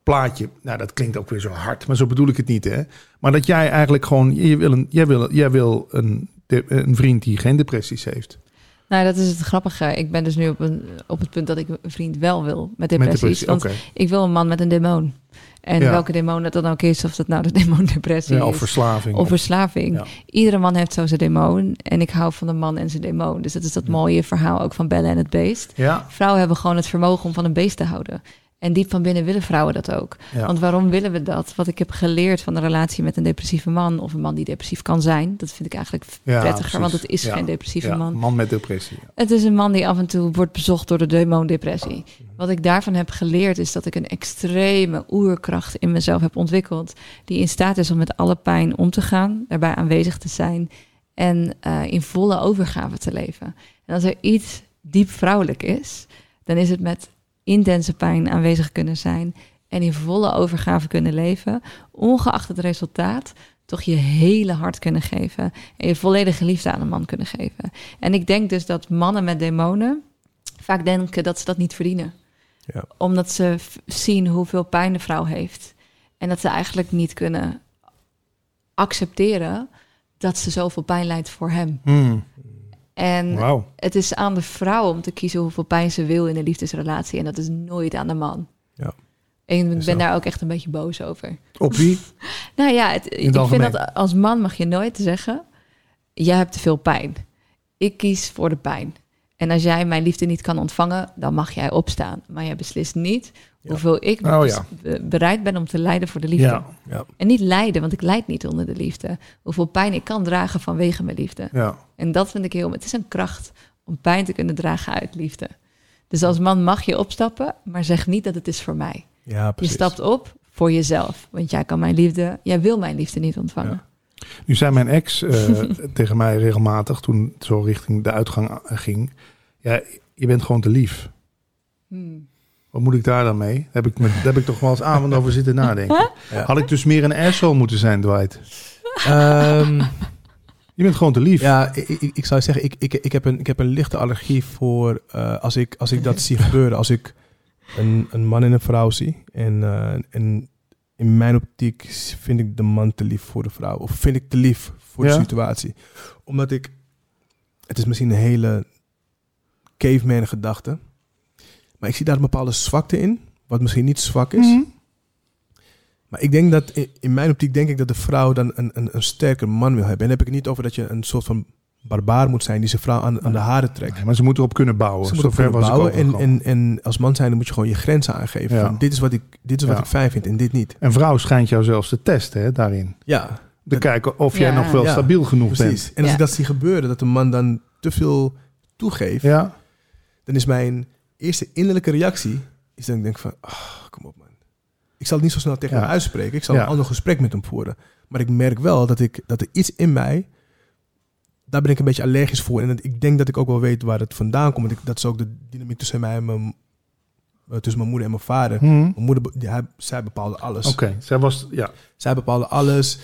plaatje... Nou, dat klinkt ook weer zo hard, maar zo bedoel ik het niet, hè. Maar dat jij eigenlijk gewoon... Je wil een, jij wil, jij wil een, een vriend die geen depressies heeft. Nou dat is het grappige. Ik ben dus nu op, een, op het punt dat ik een vriend wel wil met Met depressies. depressie, want ik wil een man met een demon. En Ja. welke demon het dan ook is, of dat nou de demon depressie Ja, of is. verslaving. Of verslaving. Ja. Iedere man heeft zo zijn demon. En ik hou van de man en zijn demon. Dus dat is dat mooie verhaal ook van Belle en het beest. Vrouwen hebben gewoon het vermogen om van een beest te houden. En diep van binnen willen vrouwen dat ook. ja. Want waarom willen we dat? Wat ik heb geleerd van de relatie met een depressieve man... of een man die depressief kan zijn... dat vind ik eigenlijk Ja, prettiger, precies. want het is Ja, geen depressieve man. man met depressie. ja. Het is een man die af en toe wordt bezocht door de demondepressie. Wat ik daarvan heb geleerd is dat ik een extreme oerkracht in mezelf heb ontwikkeld. Die in staat is om met alle pijn om te gaan, daarbij aanwezig te zijn en eh, in volle overgave te leven. En als er iets diep vrouwelijk is, dan is het met intense pijn aanwezig kunnen zijn en in volle overgave kunnen leven, ongeacht het resultaat, toch je hele hart kunnen geven en je volledige liefde aan een man kunnen geven. En ik denk dus dat mannen met demonen vaak denken dat ze dat niet verdienen. Ja. Omdat ze zien hoeveel pijn de vrouw heeft. En dat ze eigenlijk niet kunnen accepteren dat ze zoveel pijn lijdt voor hem. Hmm. En het is aan de vrouw om te kiezen hoeveel pijn ze wil in een liefdesrelatie. En dat is nooit aan de man. Ja. En ik ben daar ook echt een beetje boos over. Op wie? Nou ja, het, ik vind dat als man mag je nooit zeggen... jij hebt te veel pijn. Ik kies voor de pijn. En als jij mijn liefde niet kan ontvangen, dan mag jij opstaan. Maar jij beslist niet. Hoeveel ik Oh be- bereid ben om te lijden voor de liefde. Ja, Ja. En niet lijden, want ik lijd niet onder de liefde. Hoeveel pijn ik kan dragen vanwege mijn liefde. ja. En dat vind ik heel... Het is een kracht om pijn te kunnen dragen uit liefde. Dus als man mag je opstappen, maar zeg niet dat het is voor mij. ja, Je stapt op voor jezelf. Want jij kan mijn liefde... Jij wil mijn liefde niet ontvangen. Nu zei mijn ex eh, tegen mij regelmatig, toen het zo richting de uitgang ging... Ja, je bent gewoon te lief. Hmm. Wat moet ik daar dan mee? Heb ik, me, daar heb ik toch wel eens avond over zitten nadenken. Ja. Had ik dus meer een asshole moeten zijn, Dwight? Ehm, Je bent gewoon te lief. ja, ik, ik, ik zou zeggen, ik, ik, ik, heb een, ik heb een lichte allergie voor eh, als, ik, als ik dat zie gebeuren. Als ik een, een man en een vrouw zie. En, eh, en in mijn optiek vind ik de man te lief voor de vrouw. Of vind ik te lief voor Ja? de situatie. Omdat ik... Het is misschien een hele caveman gedachte. Maar ik zie daar een bepaalde zwakte in. Wat misschien niet zwak is. Mhm. Maar ik denk dat, in- mijn optiek denk ik dat de vrouw dan een, een, een sterker man wil hebben. En dan heb ik het niet over dat je een soort van barbaar moet zijn die zijn vrouw aan, aan de haren trekt. Nee, maar ze moeten erop kunnen bouwen. Ze moeten Zover kunnen bouwen ook en, en, en als man zijn moet je gewoon je grenzen aangeven. Ja. Van, dit is wat, ik, dit is wat Ja. ik fijn vind en dit niet. En vrouw schijnt jou zelfs te testen hè, daarin. Ja, Te Dat- kijken of jij Ja. nog wel Ja, stabiel genoeg precies. En als Ja. ik dat zie gebeuren, dat de man dan te veel toegeeft, bent. Ja. dan is mijn eerste innerlijke reactie, is dat ik denk van, ah, kom op man. Ik zal het niet zo snel tegen Ja. hem uitspreken. Ik zal Ja. een ander gesprek met hem voeren. Maar ik merk wel dat, ik, dat er iets in mij, daar ben ik een beetje allergisch voor. En dat, ik denk dat ik ook wel weet waar het vandaan komt. Want ik, dat is ook de dynamiek tussen mij en mijn, eh, tussen mijn moeder en mijn vader. Mhm. Mijn moeder, hij, zij bepaalde alles. Oké, zij was... Ja. Zij bepaalde alles.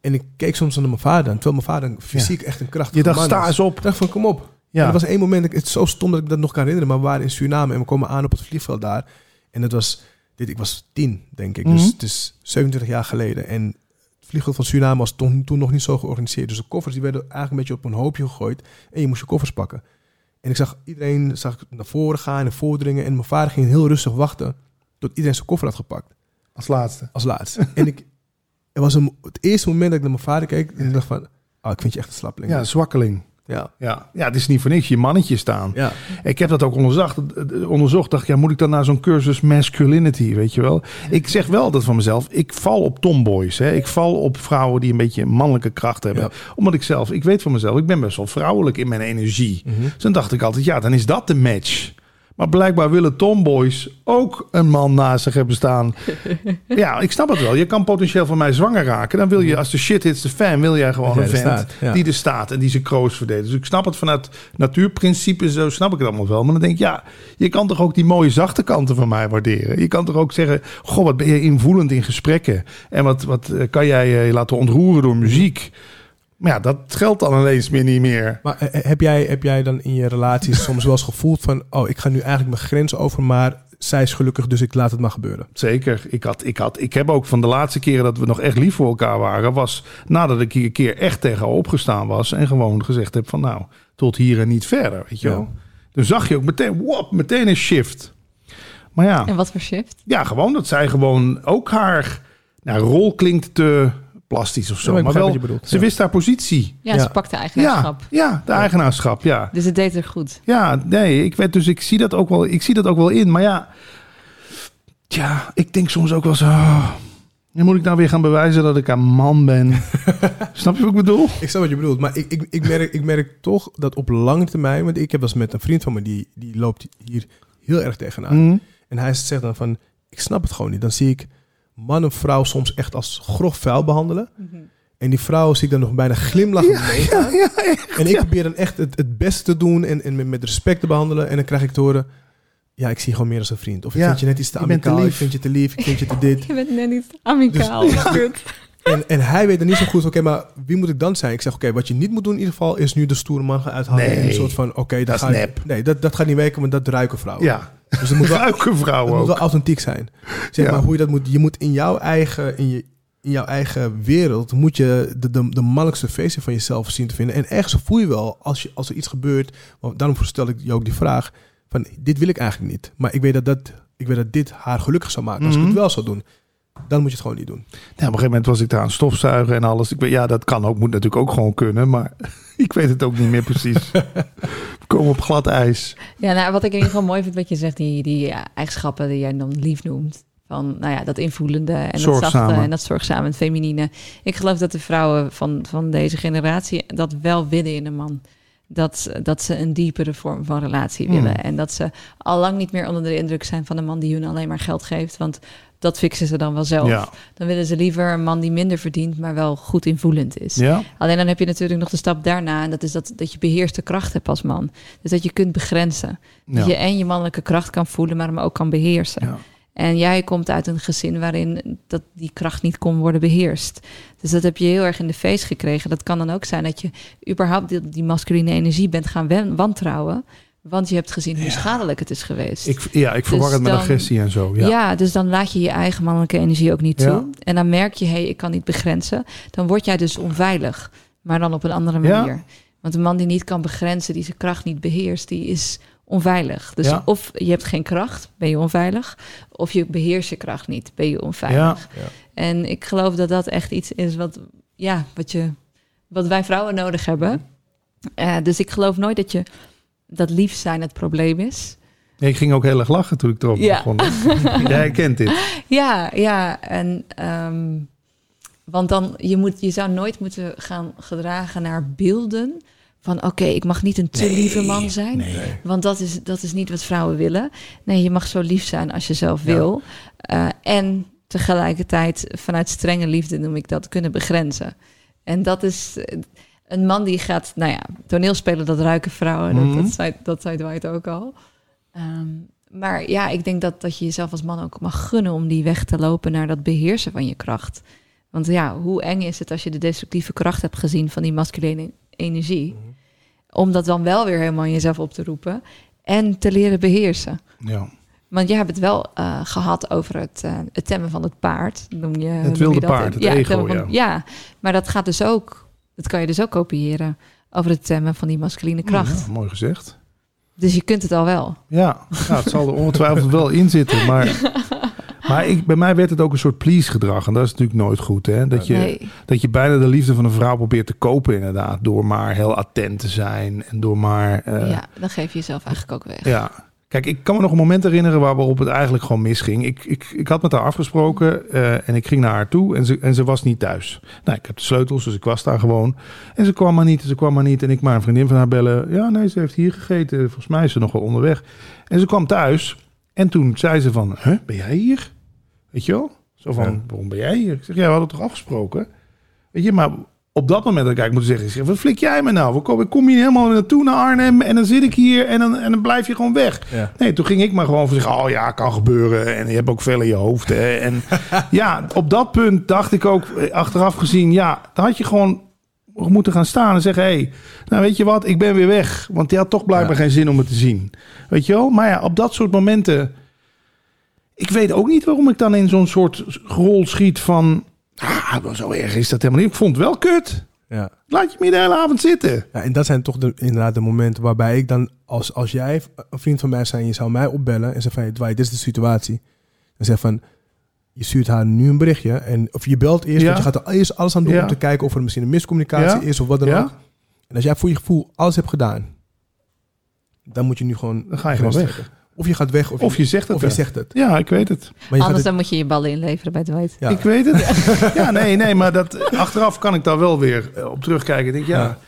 En ik keek soms naar mijn vader terwijl mijn vader fysiek echt een krachtige Je dacht, man sta eens op. Ik dacht van, kom op. Ja. Er was één moment, het is zo stom dat ik dat nog kan herinneren, maar we waren in Suriname en we komen aan op het vliegveld daar. En het was, dit, ik was tien, denk ik. Dus Mhm. het is 27 jaar geleden. En het vliegveld van Suriname was toen, toen nog niet zo georganiseerd. Dus de koffers die werden eigenlijk een beetje op een hoopje gegooid. En je moest je koffers pakken. En ik zag iedereen zag naar voren gaan en voordringen. En mijn vader ging heel rustig wachten tot iedereen zijn koffer had gepakt. Als laatste. Als laatste. en ik, het was een, het eerste moment dat ik naar mijn vader keek. En ik dacht van, oh, ik vind je echt een slappeling. Ja, zwakkeling. Ja. Ja. ja, het is niet voor niks je mannetje staan. ja. Ik heb dat ook onderzocht. onderzocht. Dacht, ja, moet ik dan naar zo'n cursus masculinity, weet je wel? Ik zeg wel dat van mezelf. Ik val op tomboys. Hè. Ik val op vrouwen die een beetje mannelijke kracht hebben. Ja. Omdat ik zelf, ik weet van mezelf, ik ben best wel vrouwelijk in mijn energie. Mhm. Dus dan dacht ik altijd, ja, dan is dat de match. Maar blijkbaar willen tomboys ook een man naast zich hebben staan. ja, ik snap het wel. Je kan potentieel van mij zwanger raken. Dan wil je, als de shit hits de fan, wil jij gewoon een vent staat, ja. die er staat en die zijn kroos verdedigt. Dus ik snap het vanuit natuurprincipes, zo snap ik het allemaal wel. Maar dan denk ik, ja, je kan toch ook die mooie zachte kanten van mij waarderen. Je kan toch ook zeggen, goh, wat ben je invoelend in gesprekken. En wat, wat eh, kan jij je laten ontroeren door muziek. Maar ja, dat geldt dan ineens meer niet meer. Maar eh, heb jij, heb jij dan in je relaties soms wel eens gevoeld van... oh, ik ga nu eigenlijk mijn grens over, maar zij is gelukkig, dus ik laat het maar gebeuren. Zeker. Ik, had, ik, had, ik heb ook van de laatste keren dat we nog echt lief voor elkaar waren... was nadat ik hier een keer echt tegen haar opgestaan was... en gewoon gezegd heb van nou, tot hier en niet verder, weet je Ja. wel. Toen zag je ook meteen, wop, meteen een shift. Maar ja, En wat voor shift? ja, gewoon dat zij gewoon ook haar nou, rol klinkt te plastisch of zo. Ja, maar maar wel, wat je bedoelt. ze Ja. wist haar positie. Ja, Ja. ze pakte eigenaarschap. ja, de eigenaarschap, ja. Dus het deed er goed. Ja, nee, ik weet dus, ik zie dat ook wel, ik zie dat ook wel in. Maar ja, ja, ik denk soms ook wel zo. oh, moet ik nou weer gaan bewijzen dat ik een man ben. Snap je wat ik bedoel? Ik snap wat je bedoelt, maar ik, ik, ik, merk, ik merk toch dat op lange termijn... want ik heb dat eens met een vriend van me, die, die loopt hier heel erg tegenaan. Mhm. En hij zegt dan van, ik snap het gewoon niet. Dan zie ik man en vrouw soms echt als grof vuil behandelen. En die vrouw zie ik dan nog bijna glimlachen mee. Ja, ja, echt. En ik probeer dan echt het, het beste te doen en, en met, respect te behandelen. En dan krijg ik te horen, ja, ik zie gewoon meer als een vriend. Of ik vind je net iets te te amicaal, ik vind je te lief, ik vind je te dit. Je bent net niet amicaal. Dus-. En, en hij weet er niet zo goed, oké, maar wie moet ik dan zijn? Ik zeg, oké, wat je niet moet doen in ieder geval... is nu de stoere man gaan uithalen. Nee, een soort van, oké, dat is ga. Nee, dat, dat gaat niet werken, want dat ruiken vrouwen. Ja, Dus het moet wel, ruiken vrouwen het moet wel ook. authentiek zijn. Zeg Ja. maar, hoe je dat moet... Je moet in jouw eigen... In je, in jouw eigen wereld moet je de, de, de mannelijkste versie van jezelf zien te vinden. En ergens voel je wel, als, je, als er iets gebeurt... Want daarom stel ik je ook die vraag... van dit wil ik eigenlijk niet. Maar ik weet dat, dat, ik weet dat dit haar gelukkig zou maken. Als ik Mhm. het wel zou doen, dan moet je het gewoon niet doen. Ja, op een gegeven moment was ik daar aan stofzuigen en alles. Ik weet, ja, dat kan ook, moet natuurlijk ook gewoon kunnen, maar ik weet het ook niet meer precies. We komen op glad ijs. Ja, nou, wat ik in ieder geval mooi vind wat je zegt, die, die ja, eigenschappen die jij dan lief noemt. Van, nou ja, dat invoelende en dat zachte en dat zorgzame en het feminine. Ik geloof dat de vrouwen van, van deze generatie dat wel willen in een man. Dat, dat ze een diepere vorm van relatie willen. Hmm. En dat ze al lang niet meer onder de indruk zijn van een man die hun alleen maar geld geeft. Want dat fixen ze dan wel zelf. Ja. Dan willen ze liever een man die minder verdient, maar wel goed invoelend is. Ja? Alleen dan heb je natuurlijk nog de stap daarna. En dat is dat, dat je beheerste kracht hebt als man. Dus dat je kunt begrenzen. Ja. Dat je en je mannelijke kracht kan voelen, maar hem ook kan beheersen. En jij komt uit een gezin waarin dat die kracht niet kon worden beheerst. Dus dat heb je heel erg in de feest gekregen. Dat kan dan ook zijn dat je überhaupt die, die masculine energie bent gaan wen- wantrouwen. Want je hebt gezien hoe Ja. schadelijk het is geweest. Ik, ja, ik verwar Dus het met agressie en zo. ja. Ja. dus dan laat je je eigen mannelijke energie ook niet toe. Ja. En dan merk je, hé, hey, ik kan niet begrenzen. Dan word jij dus onveilig, maar dan op een andere manier. Want een man die niet kan begrenzen, die zijn kracht niet beheerst, die is onveilig. Dus Ja. of je hebt geen kracht, ben je onveilig. Of je beheerst je kracht niet, ben je onveilig. Ja. Ja. En ik geloof dat dat echt iets is wat, ja, wat, je, wat wij vrouwen nodig hebben. Eh, dus ik geloof nooit dat je dat lief zijn het probleem is. Nee, ik ging ook heel erg lachen toen ik Ja. begon. Jij kent dit. Ja, ja. En, ehm, want dan, je, moet, je zou nooit moeten gaan gedragen naar beelden van oké, ik mag niet een te lieve man zijn. Nee. Want dat is, dat is niet wat vrouwen willen. Nee, je mag zo lief zijn als je zelf Ja. wil. Eh, en tegelijkertijd vanuit strenge liefde noem ik dat kunnen begrenzen. En dat is eh, een man die gaat, nou ja, toneelspelen, dat ruiken vrouwen. Mhm. Dat, dat, zei, dat zei Dwight ook al. Ehm, maar ja, ik denk dat, dat je jezelf als man ook mag gunnen om die weg te lopen naar dat beheersen van je kracht. Want ja, hoe eng is het als je de destructieve kracht hebt gezien van die masculine energie, om dat dan wel weer helemaal in jezelf op te roepen en te leren beheersen. Ja. Want jij hebt het wel eh, gehad over het, eh, het temmen van het paard. Noem je, noem wilde je paard, het ja, ego, temmen van- ja. ja, maar dat gaat dus ook, dat kan je dus ook kopiëren over het temmen van die masculine kracht. Ja, mooi gezegd. Dus je kunt het al wel. Ja, ja, het zal er ongetwijfeld wel in zitten. Maar, maar ik, bij mij werd het ook een soort please gedrag. En dat is natuurlijk nooit goed. Hè? Dat, je, Nee. dat je bijna de liefde van een vrouw probeert te kopen inderdaad. Door maar heel attent te zijn. En door maar... eh, ja, dan geef je jezelf eigenlijk ook weg. Ja. Kijk, ik kan me nog een moment herinneren waarop het eigenlijk gewoon misging. Ik, ik, ik had met haar afgesproken eh, en ik ging naar haar toe en ze, en ze was niet thuis. Nou, ik heb de sleutels, dus ik was daar gewoon. En ze kwam maar niet, ze kwam maar niet. En ik maar een vriendin van haar bellen. Ja, nee, ze heeft hier gegeten. Volgens mij is ze nog wel onderweg. En ze kwam thuis en toen zei ze van, huh, ben jij hier? Weet je wel? Zo van, Ja. waarom ben jij hier? Ik zeg, ja, we hadden toch afgesproken? Weet je, maar op dat moment had ik eigenlijk moeten zeggen, ik zeg, wat flik jij me nou? Ik kom, ik kom hier helemaal naartoe naar Arnhem en dan zit ik hier en dan, en dan blijf je gewoon weg. Ja. Nee, toen ging ik maar gewoon van zeggen, oh ja, kan gebeuren. En je hebt ook veel in je hoofd. Hè. En ja, op dat punt dacht ik ook, eh, achteraf gezien, ja, dan had je gewoon moeten gaan staan en zeggen, hé, hey, nou weet je wat, ik ben weer weg. Want die had toch blijkbaar Ja. geen zin om het te zien. Weet je wel? Maar ja, op dat soort momenten, ik weet ook niet waarom ik dan in zo'n soort rol schiet van, ah, zo erg is dat helemaal niet. Ik vond het wel kut. Ja. Laat je me de hele avond zitten. Ja, en dat zijn toch de, inderdaad de momenten waarbij ik dan, als, als jij een vriend van mij zijn, je zou mij opbellen en zeggen van, Dwight, dit is de situatie. Dan zeg van, je stuurt haar nu een berichtje en of je belt eerst, Ja. want je gaat er eerst alles aan doen Ja. om te kijken of er misschien een miscommunicatie Ja. is of wat dan ook. En als jij voor je gevoel alles hebt gedaan, dan moet je nu gewoon. Dan ga je gewoon weg. Of je gaat weg, of, Of je zegt het. of je zegt het. Ja, ik weet het. Maar Anders het, dan moet je je ballen inleveren bij Dwight. ja. Ik weet het. Ja, nee, nee, maar dat, achteraf kan ik daar wel weer eh, op terugkijken. Ik denk, ja. Ja.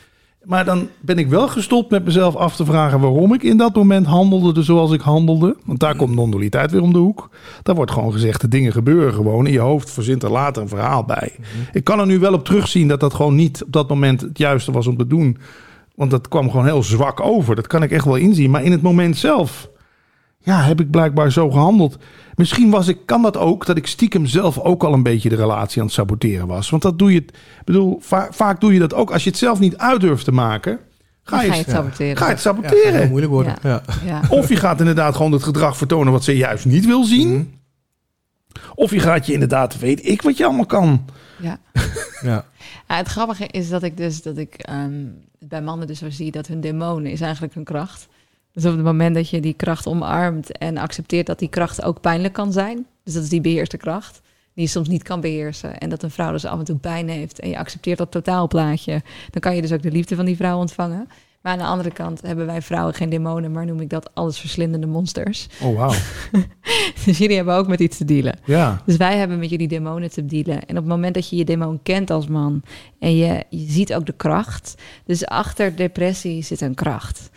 Maar dan ben ik wel gestopt met mezelf af te vragen waarom ik in dat moment handelde dus zoals ik handelde. Want daar komt non-dualiteit weer om de hoek. Daar wordt gewoon gezegd, de dingen gebeuren gewoon. In je hoofd verzint er later een verhaal bij. Ik kan er nu wel op terugzien dat dat gewoon niet op dat moment het juiste was om te doen. Want dat kwam gewoon heel zwak over. Dat kan ik echt wel inzien. Maar in het moment zelf, ja, heb ik blijkbaar zo gehandeld. Misschien was ik, kan dat ook, dat ik stiekem zelf ook al een beetje de relatie aan het saboteren was. Want dat doe je, bedoel, va- vaak doe je dat ook. Als je het zelf niet uit durft te maken, ga je, ga je het saboteren. ga je het Ja, het saboteren. heel moeilijk worden. Ja. Ja. Of je gaat inderdaad gewoon het gedrag vertonen wat ze juist niet wil zien. Mhm. Of je gaat je inderdaad, weet ik wat je allemaal kan. Ja. Ja. Ja, het grappige is dat ik dus dat ik ehm, bij mannen dus zo zie dat hun demonen is eigenlijk hun kracht. Dus op het moment dat je die kracht omarmt en accepteert dat die kracht ook pijnlijk kan zijn, dus dat is die beheerste kracht, die je soms niet kan beheersen en dat een vrouw dus af en toe pijn heeft en je accepteert dat totaalplaatje, dan kan je dus ook de liefde van die vrouw ontvangen. Maar aan de andere kant hebben wij vrouwen geen demonen, maar noem ik dat allesverslindende monsters. Oh, wauw. Dus jullie hebben ook met iets te dealen. Ja. Dus wij hebben met jullie demonen te dealen. En op het moment dat je je demon kent als man en je, je ziet ook de kracht. Dus achter depressie zit een kracht.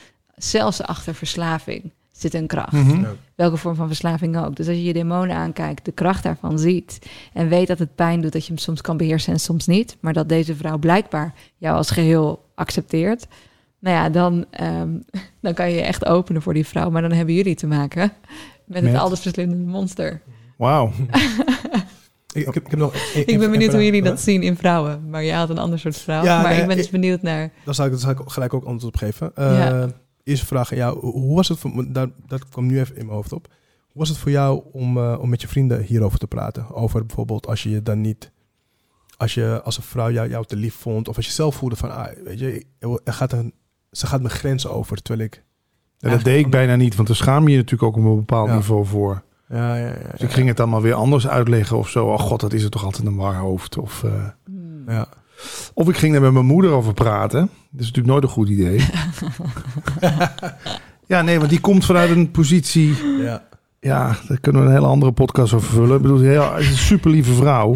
Zelfs achter verslaving zit een kracht. Mhm. Welke vorm van verslaving ook. Dus als je je demonen aankijkt, de kracht daarvan ziet. En weet dat het pijn doet, dat je hem soms kan beheersen en soms niet. Maar dat deze vrouw blijkbaar jou als geheel accepteert. Nou ja, dan, ehm, dan kan je je echt openen voor die vrouw. Maar dan hebben jullie te maken met, Met? het allesverslindende monster. Wauw. Ik, ik, heb, ik heb nog Ik ben benieuwd hoe jullie dat zien in vrouwen. Maar jij had een ander soort vrouw. Ja, maar nee, ik ben dus benieuwd naar... Dan zal ik, ik gelijk ook antwoord op geven. Eh, Ja. Eerste vraag aan jou. Hoe was het voor, dat, dat kwam nu even in mijn hoofd op. Hoe was het voor jou om, eh, om met je vrienden hierover te praten? Over bijvoorbeeld als je je dan niet... Als je als een vrouw jou, jou te lief vond. Of als je zelf voelde van... Ah, weet je, er gaat een, ze gaat mijn grens over. Terwijl ik... Ja, dat deed ik bijna niet, want daar schaam je je natuurlijk ook op een bepaald Ja. niveau voor. Ja, ja, ja. Dus ik ging het allemaal weer anders uitleggen of zo. Oh god, dat is er toch altijd een waar hoofd. Of, eh, Hmm. Ja. Of ik ging er met mijn moeder over praten. Dat is natuurlijk nooit een goed idee. ja, nee, want die komt vanuit een positie... ja. Ja, daar kunnen we een hele andere podcast over vullen. Ik bedoel, heel, het is een super lieve vrouw.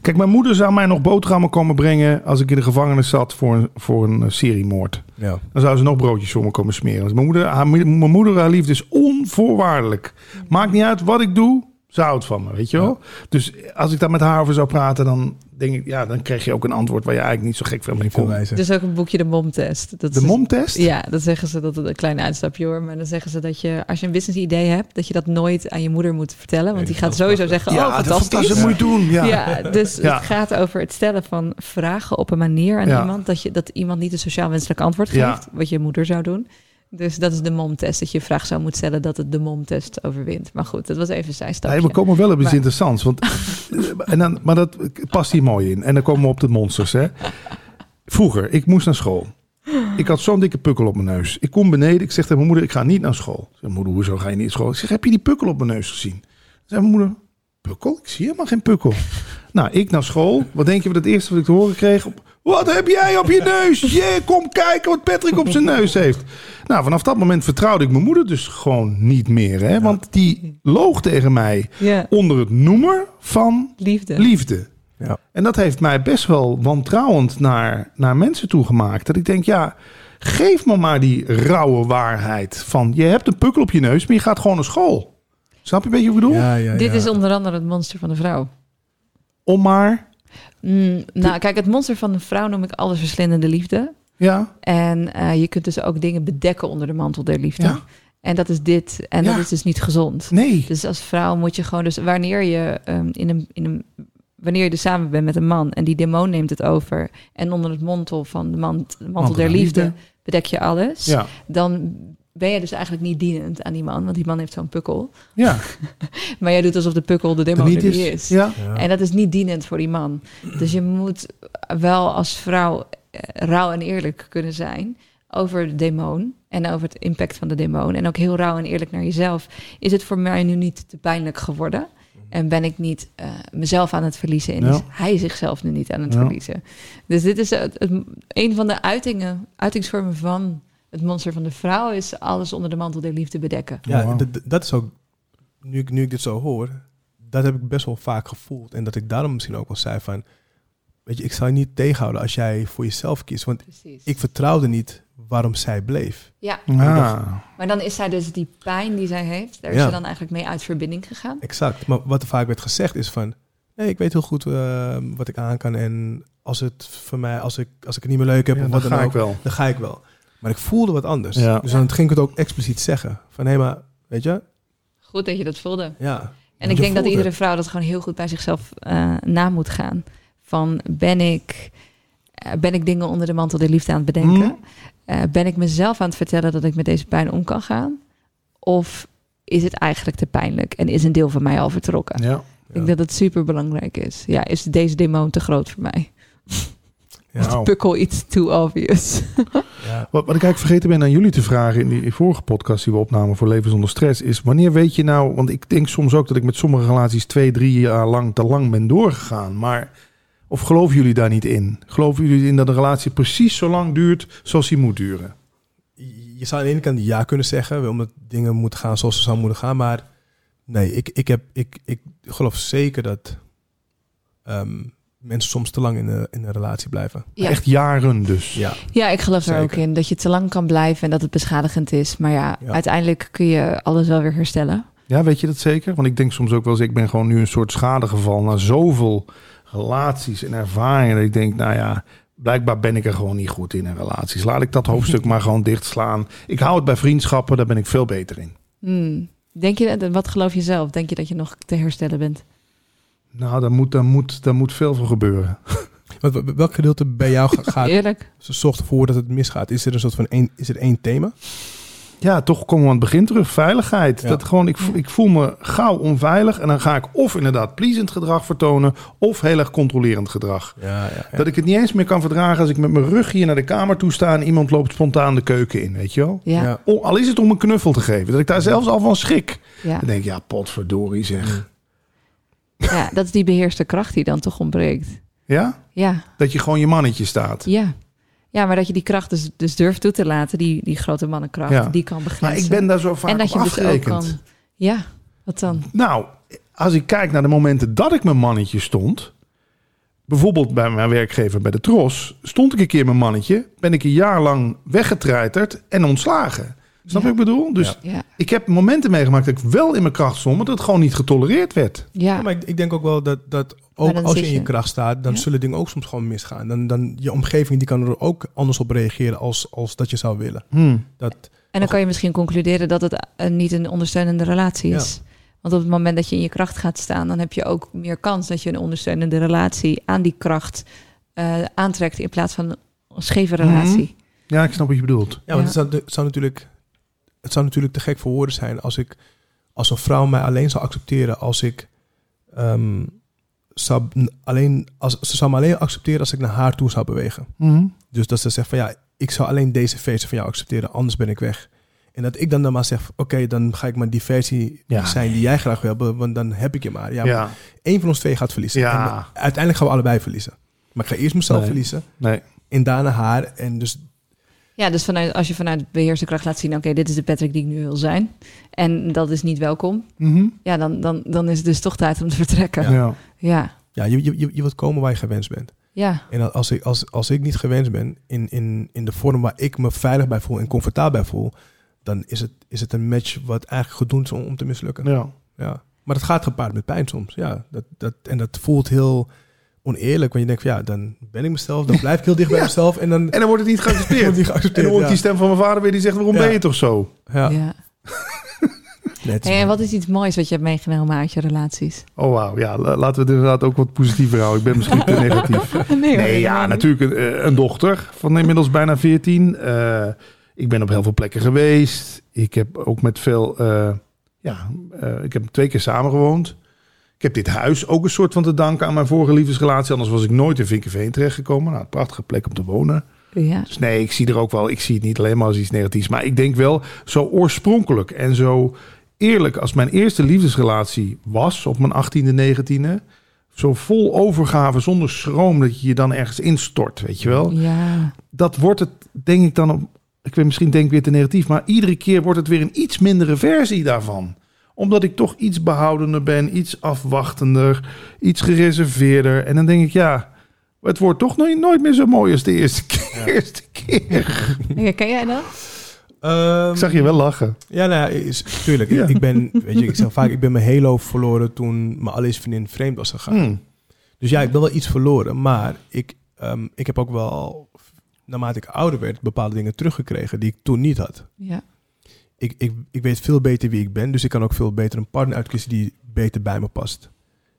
Kijk, mijn moeder zou mij nog boterhammen komen brengen... als ik in de gevangenis zat voor een, voor een eh, seriemoord. ja. Dan zou ze nog broodjes voor me komen smeren. Dus mijn moeder, haar, mijn moeder, haar liefde is onvoorwaardelijk. Maakt niet uit wat ik doe, ze houdt van me, weet je wel? Dus als ik daar met haar over zou praten, dan denk ik, ja, dan krijg je ook een antwoord waar je eigenlijk niet zo gek van mee veel komt. wijzer. Dus ook een boekje de momtest. Dat De is- momtest? Ja, dan zeggen ze dat het een klein uitstapje hoor. Maar dan zeggen ze dat je, als je een business idee hebt, dat je dat nooit aan je moeder moet vertellen. Want Nee, die dat gaat sowieso prachtig. zeggen, Ja, oh dat is fantastisch. fantastisch, dat moet je doen. Ja. Ja, dus Ja. het gaat over het stellen van vragen op een manier aan Ja. iemand dat, je, dat iemand niet een sociaal wenselijk antwoord Ja. geeft, wat je moeder zou doen. Dus dat is de momtest, dat je vraag zou moeten stellen dat het de momtest overwint. Maar goed, dat was even een zijstapje. Nee, we komen wel op iets Maar- interessants. Want, en dan, maar dat past hier mooi in. En dan komen we op de monsters. Hè. Vroeger, ik moest naar school. Ik had zo'n dikke pukkel op mijn neus. Ik kom beneden, ik zeg tegen mijn moeder, ik ga niet naar school. Ik zeg, moeder, hoezo ga je niet naar school? Ik zeg, heb je die pukkel op mijn neus gezien? Zei mijn moeder, pukkel? Ik zie helemaal geen pukkel. Nou, ik naar school. Wat denk je wat het eerste wat ik te horen kreeg? Wat heb jij op je neus? Je, kom kijken wat Patrick op zijn neus heeft. Nou, vanaf dat moment vertrouwde ik mijn moeder dus gewoon niet meer. Hè? Want die loog tegen mij Ja, onder het noemen van liefde. liefde. Ja. En dat heeft mij best wel wantrouwend naar, naar mensen toe gemaakt. Dat ik denk, ja, geef me maar die rauwe waarheid. Van, je hebt een pukkel op je neus, maar je gaat gewoon naar school. Snap je een beetje wat ik bedoel? Ja, ja, Dit is onder andere het monster van de vrouw. Om maar, Mm, nou, kijk, het monster van de vrouw noem ik allesverslindende liefde. ja, En eh, je kunt dus ook dingen bedekken onder de mantel der liefde. Ja. En dat is dit. En Ja. dat is dus niet gezond. nee. Dus als vrouw moet je gewoon, dus wanneer je ehm, in een, in een, wanneer je dus samen bent met een man en die demon neemt het over en onder het mantel van de, man, de mantel der der liefde, liefde. bedek je alles, Ja, dan ben je dus eigenlijk niet dienend aan die man, want die man heeft zo'n pukkel. ja. Maar jij doet alsof de pukkel de demon niet is. is. Ja. Ja. En dat is niet dienend voor die man. Dus je moet wel als vrouw eh, rauw en eerlijk kunnen zijn over de demon en over het impact van de demon. En ook heel rauw en eerlijk naar jezelf. Is het voor mij nu niet te pijnlijk geworden? En ben ik niet eh, mezelf aan het verliezen? En Ja. is hij zichzelf nu niet aan het Ja. verliezen? Dus dit is het, het- een van de uitingen, uitingsvormen van het monster van de vrouw... is alles onder de mantel der liefde bedekken. Ja, wow. dat is ook, nu ik, nu ik dit zo hoor, dat heb ik best wel vaak gevoeld. En dat ik daarom misschien ook wel zei van, weet je, ik zal je niet tegenhouden als jij voor jezelf kiest. Want Precies. ik vertrouwde niet waarom zij bleef. Ja, Ah. maar dan is zij dus die pijn die zij heeft... daar is Ja. ze dan eigenlijk mee uit verbinding gegaan. Exact. Maar wat er vaak werd gezegd is van, nee, ik weet heel goed eh, wat ik aan kan. En als het voor mij, als ik, als ik het niet meer leuk heb Ja, of dan wat dan ga ook, ik wel. dan ga ik wel. Maar ik voelde wat anders. Ja. Dus dan ging ik het ook expliciet zeggen. Van, hé, maar weet je, Goed dat je dat voelde. Ja. En ik denk dat iedere vrouw dat gewoon heel goed bij zichzelf eh, na moet gaan. Van ben ik, eh, ben ik dingen onder de mantel der liefde aan het bedenken? Mhm. Eh, ben ik mezelf aan het vertellen dat ik met deze pijn om kan gaan? Of is het eigenlijk te pijnlijk en is een deel van mij al vertrokken? Ja. Ik denk dat het super belangrijk is. Ja, is deze demon te groot voor mij? Is de pukkel iets too obvious? Ja. Wat, wat ik eigenlijk vergeten ben aan jullie te vragen in die vorige podcast die we opnamen voor Leven zonder Stress, is wanneer weet je nou, want ik denk soms ook dat ik met sommige relaties twee, drie jaar lang te lang ben doorgegaan. Maar of geloven jullie daar niet in? Geloven jullie in dat een relatie precies zo lang duurt zoals die moet duren? Je zou aan de ene kant ja kunnen zeggen, omdat dingen moeten gaan zoals ze zou moeten gaan. Maar nee, ik, ik, heb, ik, ik geloof zeker dat ehm, mensen soms te lang in een, in een relatie blijven. Ja. Echt jaren dus. Ja, Ja, ik geloof er ook in. Dat je te lang kan blijven en dat het beschadigend is. Maar ja, Ja. uiteindelijk kun je alles wel weer herstellen. Ja, weet je dat zeker? Want ik denk soms ook wel eens, ik ben gewoon nu een soort schadegeval na zoveel relaties en ervaringen. Dat ik denk, nou ja, blijkbaar ben ik er gewoon niet goed in in relaties. Laat ik dat hoofdstuk maar gewoon dichtslaan. Ik hou het bij vriendschappen, daar ben ik veel beter in. Hmm. Denk je, dat- wat geloof je zelf? Denk je dat je nog te herstellen bent? Nou, daar moet, daar moet, daar moet veel voor gebeuren. Want w- welk gedeelte bij jou ga- gaat, Eerlijk? zorgt ervoor dat het misgaat? Is er een soort van één, is er één thema? Ja, toch komen we aan het begin terug. Veiligheid. Ja. Dat gewoon, ik, voel- ik voel me gauw onveilig. En dan ga ik of inderdaad pleasend gedrag vertonen. Of heel erg controlerend gedrag. Ja, ja, ja. Dat ik het niet eens meer kan verdragen als ik met mijn rug hier naar de kamer toe sta. En iemand loopt spontaan de keuken in, weet je wel? Ja. O, al is het om een knuffel te geven. Dat ik daar zelfs al van schrik. Ja. Dan denk ik, ja, potverdorie zeg. dat is die beheerste kracht die dan toch ontbreekt. Ja? Ja, Dat je gewoon je mannetje staat. ja. Ja, maar dat je die kracht dus, dus durft toe te laten, die, die grote mannenkracht, Ja. die kan begrenzen. Maar ik ben daar zo vaak en dat je dus ook kan... Ja, wat dan? Nou, als ik kijk naar de momenten dat ik mijn mannetje stond. Bijvoorbeeld bij mijn werkgever bij de Tros. Stond ik een keer mijn mannetje. Ben ik een jaar lang weggetreiterd en ontslagen. Snap je Ja. wat ik bedoel? Dus Ja. Ik heb momenten meegemaakt dat ik wel in mijn kracht stond. Maar dat het gewoon niet getolereerd werd. ja. Ja, maar ik, ik denk ook wel dat, dat ook als je in je kracht staat, dan Ja. zullen dingen ook soms gewoon misgaan. Dan, dan je omgeving die kan er ook anders op reageren als, als dat je zou willen. Hmm. Dat, En dan kan je misschien concluderen dat het eh, niet een ondersteunende relatie is. Want op het moment dat je in je kracht gaat staan, dan heb je ook meer kans dat je een ondersteunende relatie aan die kracht eh, aantrekt in plaats van een scheve relatie. Ja, ik snap wat je bedoelt. ja, want Ja. Het, zou, het, zou natuurlijk, het zou natuurlijk te gek voor woorden zijn als ik als een vrouw mij alleen zou accepteren als ik ehm, zou alleen als ze zou me alleen accepteren als ik naar haar toe zou bewegen. Hmm. Dus dat ze zegt van ja, ik zou alleen deze versie van jou accepteren, anders ben ik weg. En dat ik dan, dan maar zeg, oké, dan ga ik maar die versie Ja. zijn die jij graag wil hebben, want dan heb ik je maar. Ja, Ja, maar één van ons twee gaat verliezen. Ja. En uiteindelijk gaan we allebei verliezen. Maar ik ga eerst mezelf Nee. verliezen nee. en daarna haar. En dus Ja, dus vanuit, als je vanuit beheerste kracht laat zien, oké, dit is de Patrick die ik nu wil zijn. En dat is niet welkom. Mhm. Ja, dan, dan, dan is het dus toch tijd om te vertrekken. Ja. Ja, ja. je, je- je wilt komen waar je gewenst bent. ja. En als ik, als, als ik niet gewenst ben in, in, in de vorm waar ik me veilig bij voel en comfortabel bij voel, dan is het, is het een match wat eigenlijk gedoemd is om, om te mislukken. Ja. Ja. Maar dat gaat gepaard met pijn soms. Ja, dat, dat, en dat voelt heel oneerlijk. Want je denkt van ja, dan ben ik mezelf, dan blijf ik heel dicht bij Ja. mezelf. En dan En dan wordt het niet wordt geaccepteerd. die En geaccepteerd. dan hoor ik ja. die stem van mijn vader weer die zegt, waarom Ja. ben je toch zo? Ja. Hey, en wat is iets moois wat je hebt meegenomen uit je relaties? Oh wauw, ja, la- laten we het inderdaad ook wat positiever houden. Ik ben misschien te negatief. Nee, ja, natuurlijk een, eh, een dochter van inmiddels bijna 14. Eh, ik ben op heel veel plekken geweest. Ik heb ook met veel, eh, ja, eh, ik heb twee keer samengewoond. Ik heb dit huis ook een soort van te danken aan mijn vorige liefdesrelatie. Anders was ik nooit in Vinkenveen terechtgekomen. Nou, een prachtige plek om te wonen. Ja. Dus nee, ik zie er ook wel, ik zie het niet alleen maar als iets negatiefs. Maar ik denk wel zo oorspronkelijk en zo eerlijk als mijn eerste liefdesrelatie was op mijn 18e, 19e. Zo vol overgave, zonder schroom, dat je je dan ergens instort, weet je wel. Ja. Dat wordt het, denk ik dan, op, ik weet misschien denk ik weer te negatief, maar iedere keer wordt het weer een iets mindere versie daarvan. Omdat ik toch iets behoudender ben, iets afwachtender, iets gereserveerder. En dan denk ik, ja, het wordt toch nooit, nooit meer zo mooi als de eerste keer. Eerste keer. Ja, Ken jij dat? Ehm, Ik zag je wel lachen. Ja, nou ja, is, tuurlijk. Ja. Ik, ben, weet je, ik zeg vaak, ik ben mijn halo verloren toen mijn allereerste vriendin vreemd was gegaan. Hmm. Dus ja, ik ben wel iets verloren, maar ik, ehm, ik heb ook wel, naarmate ik ouder werd, bepaalde dingen teruggekregen die ik toen niet had. Ja. Ik, ik, ik weet veel beter wie ik ben, dus ik kan ook veel beter een partner uitkiezen die beter bij me past.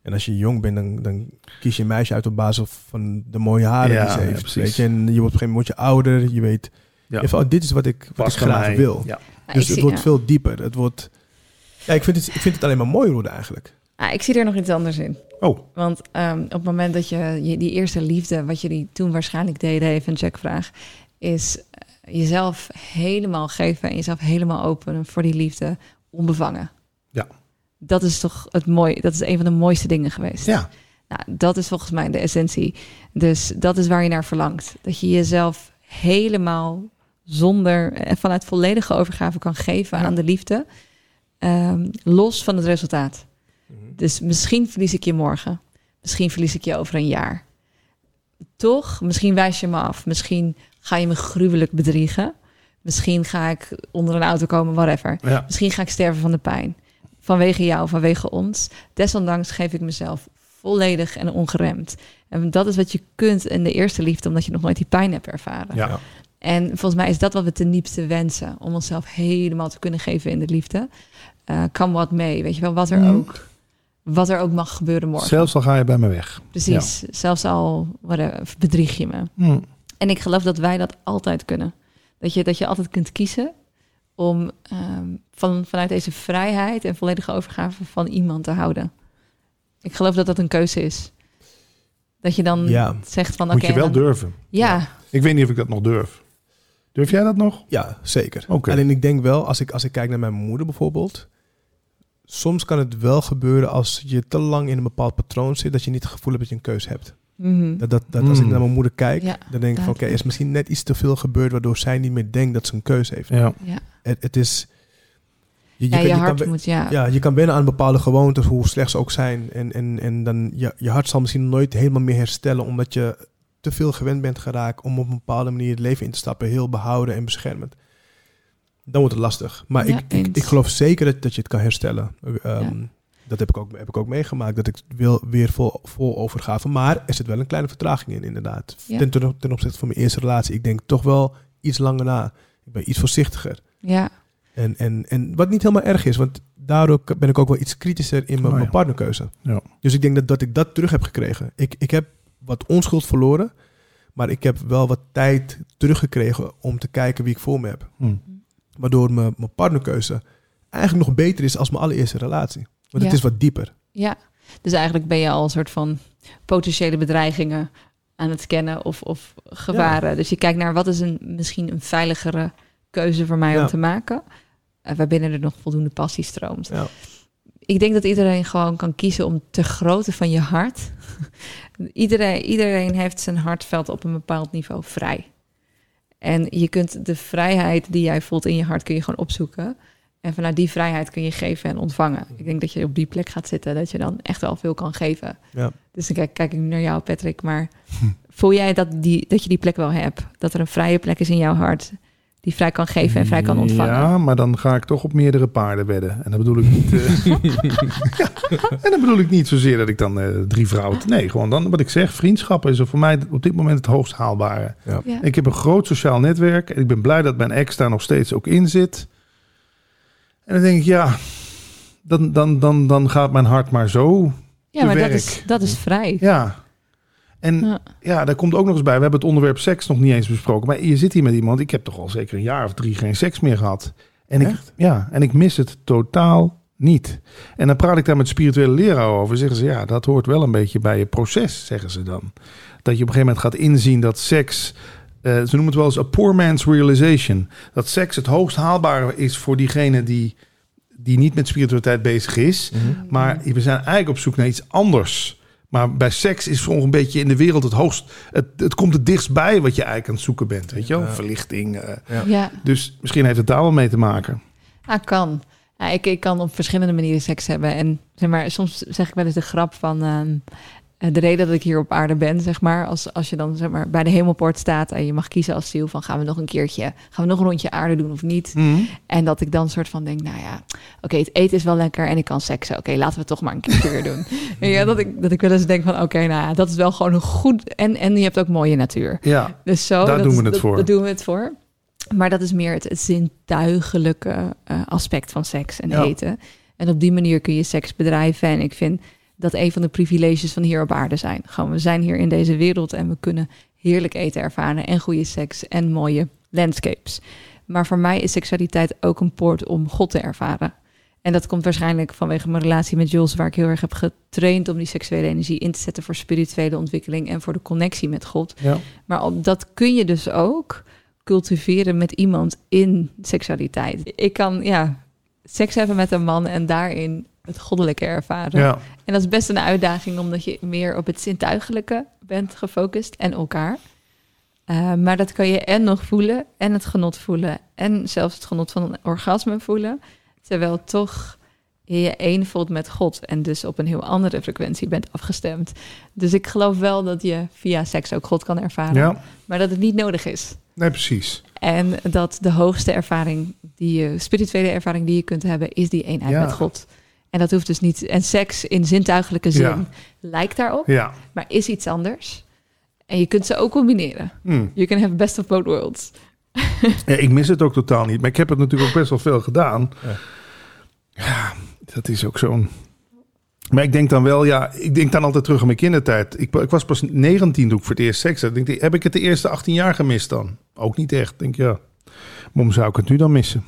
En als je jong bent, dan, dan kies je een meisje uit op basis van de mooie haren Ja, die ze heeft. precies. weet je? En je wordt op een gegeven moment word je ouder, je weet, Ja. even, oh, dit is wat ik, wat ik graag mij. wil. Ja. Dus ik, het zie, wordt ja. veel dieper. Het wordt, ja, ik vind het, ik vind het alleen maar mooi worden eigenlijk. Ah, ik zie er nog iets anders in. Oh, Want ehm, op het moment dat je, je die eerste liefde, wat jullie toen waarschijnlijk deden, even een checkvraag, is jezelf helemaal geven en jezelf helemaal openen voor die liefde, onbevangen. Ja. Dat is toch het mooie, dat is een van de mooiste dingen geweest. ja. Nou, dat is volgens mij de essentie. Dus dat is waar je naar verlangt. Dat je jezelf helemaal zonder en vanuit volledige overgave kan geven Ja. aan de liefde, ehm, los van het resultaat. Dus misschien verlies ik je morgen. Misschien verlies ik je over een jaar. Toch, misschien wijs je me af. Misschien ga je me gruwelijk bedriegen. Misschien ga ik onder een auto komen, whatever. ja. Misschien ga ik sterven van de pijn. Vanwege jou, vanwege ons. Desondanks geef ik mezelf volledig en ongeremd. En dat is wat je kunt in de eerste liefde, omdat je nog nooit die pijn hebt ervaren. Ja. En volgens mij is dat wat we ten diepste wensen. Om onszelf helemaal te kunnen geven in de liefde. Kan wat mee, weet je wel, wat er, Mhm. ook, wat er ook mag gebeuren morgen. Zelfs al ga je bij me weg. Precies, zelfs al whatever, bedrieg je me. Hm. En ik geloof dat wij dat altijd kunnen. Dat je, dat je altijd kunt kiezen om ehm, van, vanuit deze vrijheid en volledige overgave van iemand te houden. Ik geloof dat dat een keuze is. Dat je dan Ja. zegt van oké. Moet je wel dan- durven. Ja, Ik weet niet of ik dat nog durf. Durf jij dat nog? Ja, zeker. Oké. Alleen ik denk wel, als ik, als ik kijk naar mijn moeder bijvoorbeeld. Soms kan het wel gebeuren als je te lang in een bepaald patroon zit, dat je niet het gevoel hebt dat je een keuze hebt. Mhm. Dat, dat, dat als ik Mm. naar mijn moeder kijk, Ja, dan denk ik van oké, er is misschien net iets te veel gebeurd waardoor zij niet meer denkt dat ze een keuze heeft. Ja. ja. Het, het is. Je, ja, kan- je kan hart moet, ja. ja, je kan binnen aan bepaalde gewoontes, hoe slecht ze ook zijn. En, en, en dan je, je hart zal misschien nooit helemaal meer herstellen, omdat je te veel gewend bent geraakt om op een bepaalde manier het leven in te stappen, heel behouden en beschermend. Dan wordt het lastig. Maar Ja, ik, ik, ik geloof zeker dat, dat je het kan herstellen. Ehm, Ja. Dat heb ik, ook, heb ik ook meegemaakt, dat ik wil weer vol, vol overgave. Maar er zit wel een kleine vertraging in, inderdaad. Ja. Ten, opzichte van mijn eerste relatie. Ik denk toch wel iets langer na. Ik ben iets voorzichtiger. ja. En, en, en wat niet helemaal erg is, want daardoor ben ik ook wel iets kritischer in mijn, Oh ja. mijn partnerkeuze. Ja. Dus ik denk dat, dat ik dat terug heb gekregen. Ik, ik heb wat onschuld verloren, maar ik heb wel wat tijd teruggekregen om te kijken wie ik voor me heb. Hm. Waardoor mijn, mijn partnerkeuze eigenlijk nog beter is als mijn allereerste relatie. Want het is wat dieper. Ja, dus eigenlijk ben je al een soort van potentiële bedreigingen aan het kennen of, of gevaren. Dus je kijkt naar wat is een, misschien een veiligere keuze voor mij Ja. om te maken. Uh, waarbinnen er nog voldoende passie stroomt. Ja. Ik denk dat iedereen gewoon kan kiezen om te grootte van je hart. iedereen, iedereen heeft zijn hartveld op een bepaald niveau vrij. En je kunt de vrijheid die jij voelt in je hart kun je gewoon opzoeken. En vanuit die vrijheid kun je geven en ontvangen. Ik denk dat je op die plek gaat zitten, dat je dan echt wel veel kan geven. Ja. Dus dan kijk, kijk ik naar jou, Patrick. Maar voel jij dat, die, dat je die plek wel hebt? Dat er een vrije plek is in jouw hart die vrij kan geven en vrij kan ontvangen? Ja, maar dan ga ik toch op meerdere paarden wedden. En dan bedoel ik niet. eh, ja, en dan bedoel ik niet zozeer dat ik dan eh, drie vrouwen. Nee, gewoon dan wat ik zeg. Vriendschap is er voor mij op dit moment het hoogst haalbare. Ja. Ja. Ik heb een groot sociaal netwerk. En ik ben blij dat mijn ex daar nog steeds ook in zit. En dan denk ik, ja, dan, dan, dan, dan gaat mijn hart maar zo. Ja, maar dat is, dat is vrij. Ja. En Ja. ja, daar komt ook nog eens bij. We hebben het onderwerp seks nog niet eens besproken. Maar je zit hier met iemand. Ik heb toch al zeker een jaar of drie geen seks meer gehad. En ik, ja, en ik mis het totaal niet. En dan praat ik daar met spirituele leraar over. Zeggen ze, ja, dat hoort wel een beetje bij je proces, zeggen ze dan. Dat je op een gegeven moment gaat inzien dat seks... eh, ze noemen het wel eens a poor man's realization. Dat seks het hoogst haalbare is voor diegene die, die niet met spiritualiteit bezig is. Maar we zijn eigenlijk op zoek naar iets anders. Maar bij seks is voor een beetje in de wereld het hoogst... Het, het komt het dichtst bij wat je eigenlijk aan het zoeken bent. Weet je wel? Ja. Verlichting. eh. Ja. Ja, Dus misschien heeft het daar wel mee te maken. ah, kan. Ja, ik, ik kan op verschillende manieren seks hebben. En zeg maar, soms zeg ik wel eens de grap van... ehm, eh, de reden dat ik hier op aarde ben, zeg maar... Als, als je dan zeg maar, bij de hemelpoort staat en je mag kiezen als ziel... van gaan we nog een keertje, gaan we nog een rondje aarde doen of niet? En dat ik dan soort van denk, nou ja, oké, het eten is wel lekker en ik kan seksen. Oké, laten we het toch maar een keertje weer doen. En ja, dat, ik, dat ik wel eens denk van, oké, nou ja, dat is wel gewoon een goed... En, en je hebt ook mooie natuur. Ja, Dus zo, Daar dat doen we is- het dat- voor. Daar doen we het voor. Maar dat is meer het, het zintuigelijke eh, aspect van seks en Ja. eten. En op die manier kun je seks bedrijven. En ik vind dat een van de privileges van hier op aarde zijn. Gewoon, we zijn hier in deze wereld en we kunnen heerlijk eten ervaren en goede seks en mooie landscapes. Maar voor mij is seksualiteit ook een poort om God te ervaren. En dat komt waarschijnlijk vanwege mijn relatie met Jules, waar ik heel erg heb getraind om die seksuele energie in te zetten voor spirituele ontwikkeling en voor de connectie met God. Ja. Maar op, dat kun je dus ook cultiveren met iemand in seksualiteit. Ik kan ja, seks hebben met een man en daarin het goddelijke ervaren. Ja. En dat is best een uitdaging, omdat je meer op het zintuigelijke bent gefocust en elkaar. Eh, maar dat kan je en nog voelen en het genot voelen en zelfs het genot van een orgasme voelen. Terwijl toch je je één voelt met God en dus op een heel andere frequentie bent afgestemd. Dus ik geloof wel dat je via seks ook God kan ervaren, ja, maar dat het niet nodig is. nee, precies. En dat de hoogste ervaring, die je, spirituele ervaring die je kunt hebben, is die eenheid Ja. met God. En dat hoeft dus niet. En seks in zintuigelijke zin Ja. lijkt daarop, Ja. maar is iets anders. En je kunt ze ook combineren. Hm. You can have best of both worlds. Ja, ik mis het ook totaal niet. Maar ik heb het natuurlijk ook best wel veel gedaan. Ja. Ja, dat is ook zo'n... Maar ik denk dan wel, ja, ik denk dan altijd terug aan mijn kindertijd. Ik, ik was pas 19 toen ik voor het eerst seks had. Denk, heb ik het de eerste 18 jaar gemist dan? Ook niet echt. Denk ja, waarom zou ik het nu dan missen?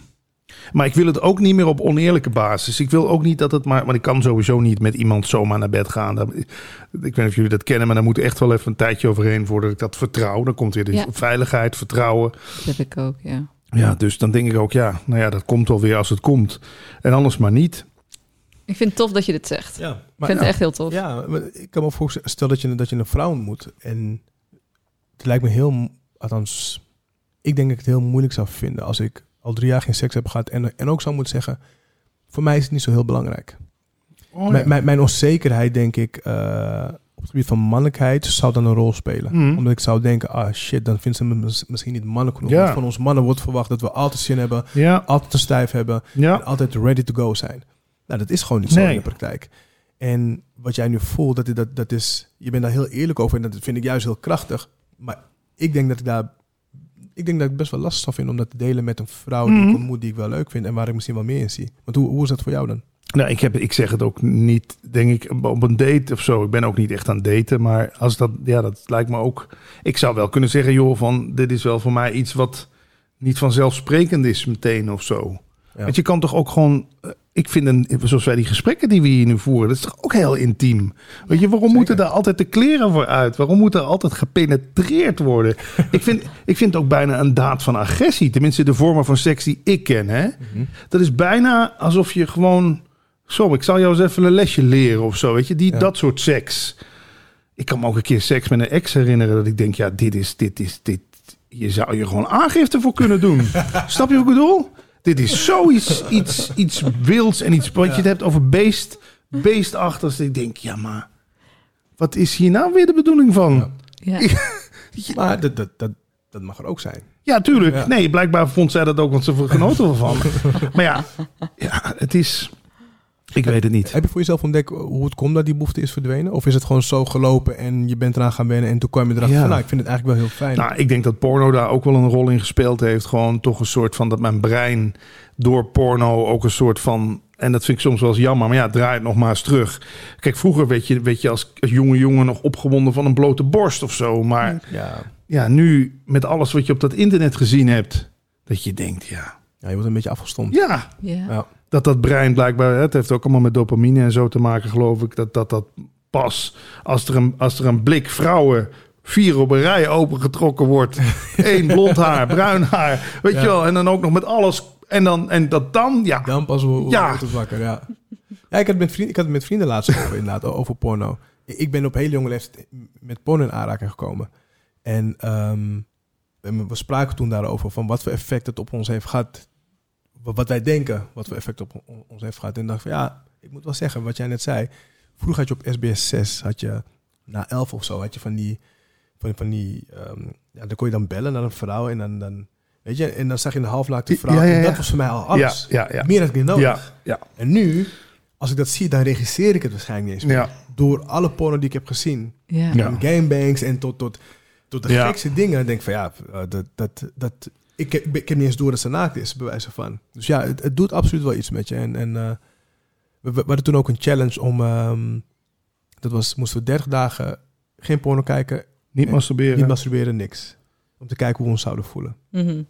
Maar ik wil het ook niet meer op oneerlijke basis. Ik wil ook niet dat het maar... Want ik kan sowieso niet met iemand zomaar naar bed gaan. Ik weet niet of jullie dat kennen, maar daar moet echt wel even een tijdje overheen voordat ik dat vertrouw. Dan komt weer de Ja. veiligheid, vertrouwen. Dat heb ik ook, ja. Ja, dus dan denk ik ook, ja, nou ja, dat komt wel weer als het komt. En anders maar niet. Ik vind het tof dat je dit zegt. Ja, ik vind het echt heel tof. ja, maar ik kan me voorstellen, stel dat je, dat je een vrouw ontmoet. En het lijkt me heel, althans, ik denk dat ik het heel moeilijk zou vinden als ik al drie jaar geen seks heb gehad. En, en ook zou moeten zeggen, voor mij is het niet zo heel belangrijk. Oh, mijn, mijn, mijn onzekerheid, denk ik, eh, op het gebied van mannelijkheid, zou dan een rol spelen. Mhm. Omdat ik zou denken, ah shit, dan vindt ze me mis- misschien niet mannelijk genoeg. Ja. Van ons mannen wordt verwacht dat we altijd zin hebben, Ja, altijd te stijf hebben. En altijd ready to go zijn. Nou, dat is gewoon niet zo Nee. in de praktijk. En wat jij nu voelt, dat, dat, dat is, je bent daar heel eerlijk over en dat vind ik juist heel krachtig. Maar ik denk dat ik daar, ik denk dat ik best wel lastig zou vinden om dat te delen met een vrouw die Mhm. ik ontmoet, die ik wel leuk vind en waar ik misschien wel meer in zie. Want hoe, hoe is dat voor jou dan? nou, ik, heb, ik zeg het ook niet, denk ik, op een date of zo. Ik ben ook niet echt aan het daten, maar als dat, ja, dat lijkt me ook... Ik zou wel kunnen zeggen, joh, van dit is wel voor mij iets wat niet vanzelfsprekend is meteen of zo. Ja. Want je kan toch ook gewoon... Ik vind, een, zoals wij die gesprekken die we hier nu voeren, dat is toch ook heel intiem. Weet je, waarom moeten daar altijd de kleren voor uit? Waarom moet er altijd gepenetreerd worden? ik, vind, ik vind het ook bijna een daad van agressie. Tenminste, de vormen van seks die ik ken. Hè? Mhm. Dat is bijna alsof je gewoon... Zo, ik zal jou eens even een lesje leren of zo. Weet je, die, Ja. dat soort seks. Ik kan me ook een keer seks met een ex herinneren. Dat ik denk, ja, dit is, dit is, dit. Je zou je gewoon aangifte voor kunnen doen. Snap je wat ik bedoel? Dit is zoiets iets, iets wilds en iets wat je het hebt over beest, beestachtigs. Ik denk, ja, maar wat is hier nou weer de bedoeling van? Ja. Ja. Maar dat, dat, dat, dat mag er ook zijn. Ja, tuurlijk. Ja. Nee, blijkbaar vond zij dat ook, want ze genoten ervan. maar ja, ja, het is... Ik weet het niet. Heb je voor jezelf ontdekt hoe het komt dat die behoefte is verdwenen? Of is het gewoon zo gelopen en je bent eraan gaan wennen en toen kwam je erachter Ja. van, nou, ik vind het eigenlijk wel heel fijn. Nou, ik denk dat porno daar ook wel een rol in gespeeld heeft. Gewoon toch een soort van dat mijn brein door porno ook een soort van. En dat vind ik soms wel eens jammer. Maar ja, draai het nog maar eens terug. Kijk, vroeger werd je, werd je als, als jonge jongen nog opgewonden van een blote borst of zo. Maar ja. ja, nu met alles wat je op dat internet gezien hebt. Dat je denkt, ja. Ja, je wordt een beetje afgestompt. Ja, Ja. Dat dat brein blijkbaar. Het heeft ook allemaal met dopamine en zo te maken, geloof ik. Dat dat, dat pas als er een, als er een blik vrouwen. Vier op een rij opengetrokken wordt. Eén blond haar, bruin haar. Weet Ja. je wel. En dan ook nog met alles. En, dan, en dat dan, ja. Dan pas hoe Ja. ja. het wakker, ja. Ja, ik had, het met vrienden, ik had het met vrienden laatst over, inderdaad, over porno. Ik ben op hele jonge leeftijd met porno in aanraking gekomen. En ehm, we we spraken toen daarover van wat voor effect het op ons heeft gehad. Wat wij denken, wat voor effect op on- ons heeft gehad. En dacht van ja, ik moet wel zeggen, wat jij net zei. Vroeger had je op SBS 6, had je na 11 of zo, had je van die, van, van die, ehm, ja, dan kon je dan bellen naar een vrouw en dan, dan weet je, en dan zag je een halfnaakte vrouw. Ja, ja, En dat was voor mij al alles. Ja, ja, ja. Meer had ik niet nodig. Ja, ja, En nu, als ik dat zie, dan regisseer ik het waarschijnlijk niet eens meer. ja. Door alle porno die ik heb gezien. Ja. Gangbangs en tot, tot, tot de Ja. gekste dingen. denk ik van ja, eh, dat, dat, dat, ik, heb- ik heb niet eens door dat ze naakt is, bij wijze van. Dus ja, het, het doet absoluut wel iets met je. En, en eh, we, we hadden toen ook een challenge om... ehm, dat was, moesten we 30 dagen geen porno kijken, Niet masturberen. niet masturberen, niks. Om te kijken hoe we ons zouden voelen. Mhm.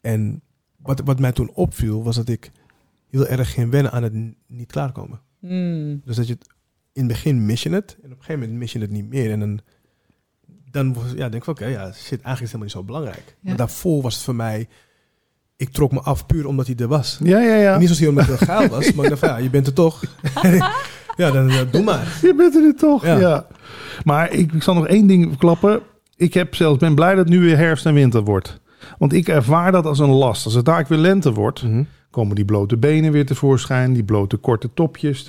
En wat, wat mij toen opviel, was dat ik heel erg ging wennen aan het n- niet klaarkomen. Mm. Dus dat je het in het begin mis je het en op een gegeven moment mis je het niet meer. En dan, dan ja, denk ik van oké, ja, shit, eigenlijk is het helemaal niet zo belangrijk. Ja. Maar daarvoor was het voor mij, ik trok me af puur omdat hij er was. Ja, ja, ja. Niet zozeer omdat het geil was, maar ik dacht van, ja, je bent er toch. ja, dan ja, doe maar. Je bent er nu toch, ja. Ja. Maar ik, ik zal nog één ding klappen. Ik heb zelfs, ben blij dat het nu weer herfst en winter wordt. Want ik ervaar dat als een last. Als het daar weer lente wordt, komen die blote benen weer tevoorschijn. Die blote korte topjes.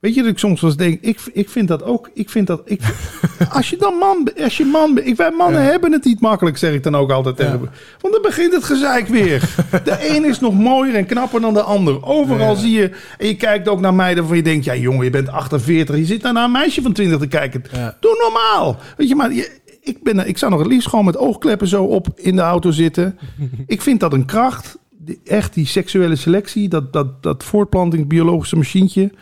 Weet je dat ik soms wel eens denk, ik, ik vind dat ook, ik vind dat, ik, als je dan man, als je man, ik, wij mannen Ja. hebben het niet makkelijk, zeg ik dan ook altijd Ja. tegen. Want dan begint het gezeik weer. De een is nog mooier en knapper dan de ander. Overal Ja. zie je, en je kijkt ook naar meiden waarvan je denkt, ja jongen, je bent 48, je zit daar naar een meisje van 20 te kijken. Ja. Doe normaal. Weet je, maar je, ik, ben, ik zou nog het liefst gewoon met oogkleppen zo op in de auto zitten. ik vind dat een kracht. Echt die seksuele selectie, dat, dat, dat voortplanting, biologische machientje.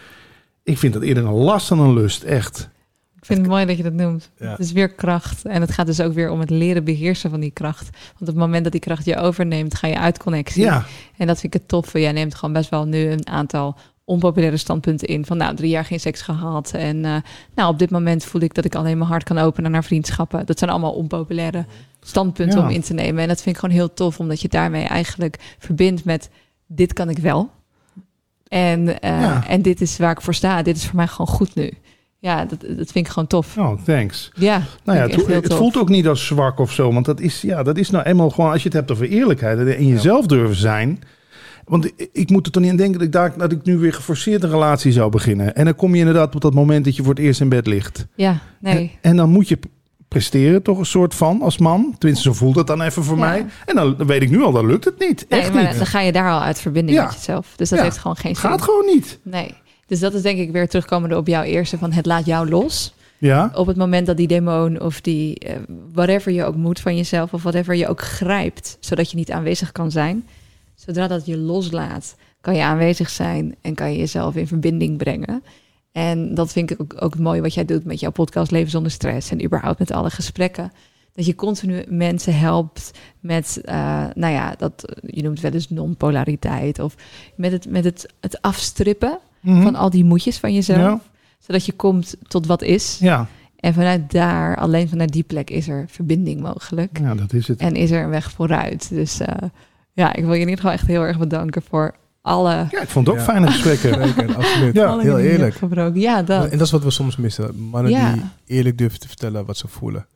Ik vind dat eerder een last dan een lust, echt. Ik vind het mooi dat je dat noemt. Ja. Het is weer kracht. En het gaat dus ook weer om het leren beheersen van die kracht. Want op het moment dat die kracht je overneemt, ga je uit connectie. Ja, En dat vind ik het toffe. Jij neemt gewoon best wel nu een aantal onpopulaire standpunten in. Van nou, drie jaar geen seks gehad. En eh, nou, op dit moment voel ik dat ik alleen mijn hart kan openen naar vriendschappen. Dat zijn allemaal onpopulaire standpunten Ja. om in te nemen. En dat vind ik gewoon heel tof, omdat je daarmee eigenlijk verbindt met dit kan ik wel. En, eh, Ja. en dit is waar ik voor sta. Dit is voor mij gewoon goed nu. Ja, dat, dat vind ik gewoon tof. oh, thanks. Ja, Nou ja, het, voelt ook niet als zwak of zo. Want dat is, ja, dat is nou eenmaal gewoon, als je het hebt over eerlijkheid en jezelf durven zijn. Want ik, moet er toch niet aan denken dat ik, daar, dat ik nu weer geforceerd een relatie zou beginnen. En dan kom je inderdaad op dat moment dat je voor het eerst in bed ligt. Ja, nee. En, en dan moet je presteren toch een soort van als man. Tenminste, zo voelt het dan even voor Ja. mij. En dan, dan weet ik nu al, dan lukt het niet. Nee, Echt maar niet. dan ga je daar al uit verbinding Ja. met jezelf. Dus dat Ja. heeft gewoon geen zin. Gaat gewoon niet. Nee. Dus dat is denk ik weer terugkomende op jouw eerste van het laat jou los. Ja, Op het moment dat die demon of die eh, whatever je ook moet van jezelf of whatever je ook grijpt, zodat je niet aanwezig kan zijn. Zodra dat je loslaat, kan je aanwezig zijn en kan je jezelf in verbinding brengen. En dat vind ik ook, ook het mooie wat jij doet met jouw podcast Leven zonder stress en überhaupt met alle gesprekken. Dat je continu mensen helpt met, eh, nou ja, dat, je noemt wel eens non-polariteit. Of met het, met het, het afstrippen Mhm. van al die moedjes van jezelf. Ja. Zodat je komt tot wat is. ja. En vanuit daar, alleen vanuit die plek, is er verbinding mogelijk. ja, dat is het. En is er een weg vooruit. Dus eh, ja, ik wil je in ieder geval echt heel erg bedanken voor alle, Ja, ik vond het ook Ja. fijne gesprekken. Absoluut. Ja. heel eerlijk. Ja, dat. En dat is wat we soms missen. Mannen Ja. die eerlijk durven te vertellen wat ze voelen.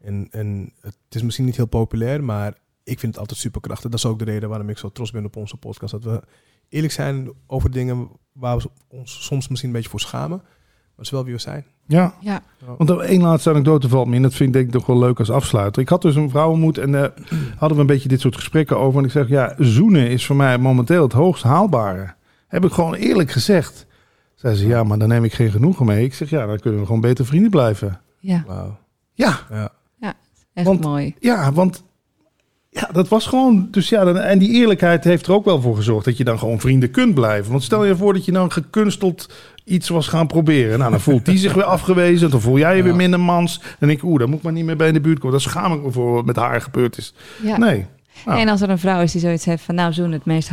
En, en het is misschien niet heel populair, maar ik vind het altijd superkrachtig. Dat is ook de reden waarom ik zo trots ben op onze podcast. Dat we eerlijk zijn over dingen waar we ons soms misschien een beetje voor schamen. Maar het is wel wie we zijn. Ja, Ja, want één laatste anekdote valt me in. Dat vind ik denk ik toch wel leuk als afsluiter. Ik had dus een vrouw ontmoet en eh, hadden we een beetje dit soort gesprekken over. En ik zeg, ja, zoenen is voor mij momenteel het hoogst haalbare. Heb ik gewoon eerlijk gezegd. Zei ze, ja, maar dan neem ik geen genoegen mee. Ik zeg, ja, dan kunnen we gewoon beter vrienden blijven. ja, Wauw. Ja, Ja. echt Want- mooi. ja, want ja, dat was gewoon. Dus ja, dan, en die eerlijkheid heeft er ook wel voor gezorgd dat je dan gewoon vrienden kunt blijven. Want stel je voor dat je dan gekunsteld iets was gaan proberen. Nou, dan voelt die zich weer afgewezen. Dan voel jij je weer Ja. minder mans. Dan denk ik, oeh, dan moet ik maar niet meer bij in de buurt komen. Dan schaam ik me voor wat met haar gebeurd is. Ja. Nee. Nou. En als er een vrouw is die zoiets heeft van, nou, zoen het meest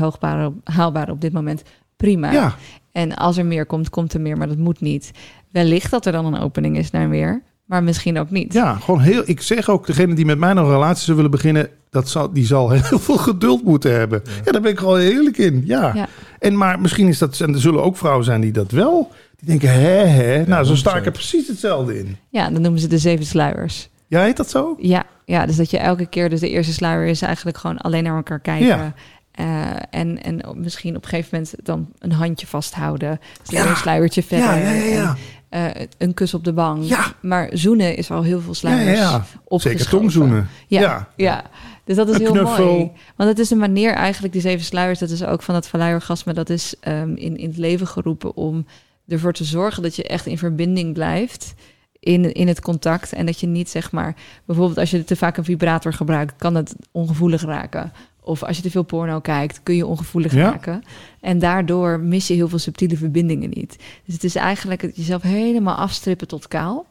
haalbare op dit moment, prima. Ja, En als er meer komt, komt er meer, maar dat moet niet. Wellicht dat er dan een opening is naar meer, maar misschien ook niet. ja, gewoon heel. Ik zeg ook, degene die met mij nog een relatie zou willen beginnen, dat zal, die zal heel veel geduld moeten hebben. Ja, daar ben ik gewoon eerlijk in. Ja. Ja. En maar misschien is dat, en er zullen ook vrouwen zijn die dat wel. Die denken, hè, hè. Nou, zo sta ik er precies hetzelfde in. Ja, dan noemen ze de zeven sluiers. Ja, heet dat zo? Ja, ja, dus dat je elke keer, dus de eerste sluier is eigenlijk gewoon alleen naar elkaar kijken. Ja. Eh, en, en misschien op een gegeven moment dan een handje vasthouden. Dus Ja. een sluiertje verder. Ja, ja, ja. ja. En, eh, een kus op de bank. Ja. Maar zoenen is al heel veel Ja, sluiers ja. Zeker tongzoenen. Ja, Ja. Dus dat is heel knuffel. mooi. Want het is een manier eigenlijk, die zeven sluiers, dat is ook van dat verluiergasme, dat is ehm, in, in het leven geroepen om ervoor te zorgen dat je echt in verbinding blijft in, in het contact. En dat je niet zeg maar, bijvoorbeeld als je te vaak een vibrator gebruikt, kan het ongevoelig raken. Of als je te veel porno kijkt, kun je ongevoelig Ja. raken. En daardoor mis je heel veel subtiele verbindingen niet. Dus het is eigenlijk het jezelf helemaal afstrippen tot kaal.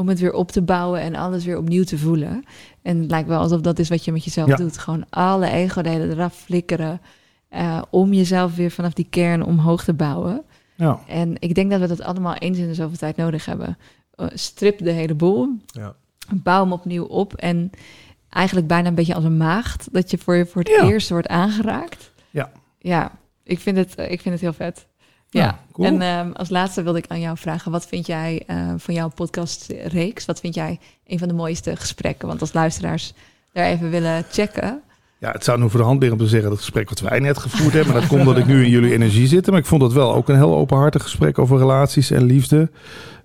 Om het weer op te bouwen en alles weer opnieuw te voelen. En het lijkt wel alsof dat is wat je met jezelf Ja. doet. Gewoon alle ego-delen eraf flikkeren. eh, om jezelf weer vanaf die kern omhoog te bouwen. Ja. En ik denk dat we dat allemaal eens in de zoveel tijd nodig hebben. Eh, strip de hele boel. Ja. Bouw hem opnieuw op. En eigenlijk bijna een beetje als een maagd. Dat je voor, je voor het Ja. eerst wordt aangeraakt. Ja. Ja, ik vind het, ik vind het heel vet. Ja, Ja, cool. en ehm, als laatste wilde ik aan jou vragen: wat vind jij eh, van jouw podcastreeks? Wat vind jij een van de mooiste gesprekken? Want als luisteraars daar even willen checken. Ja, het zou nu voor de hand liggen om te zeggen dat het gesprek wat wij net gevoerd hebben. Maar dat komt omdat ik nu in jullie energie zit. Maar ik vond het wel ook een heel openhartig gesprek over relaties en liefde.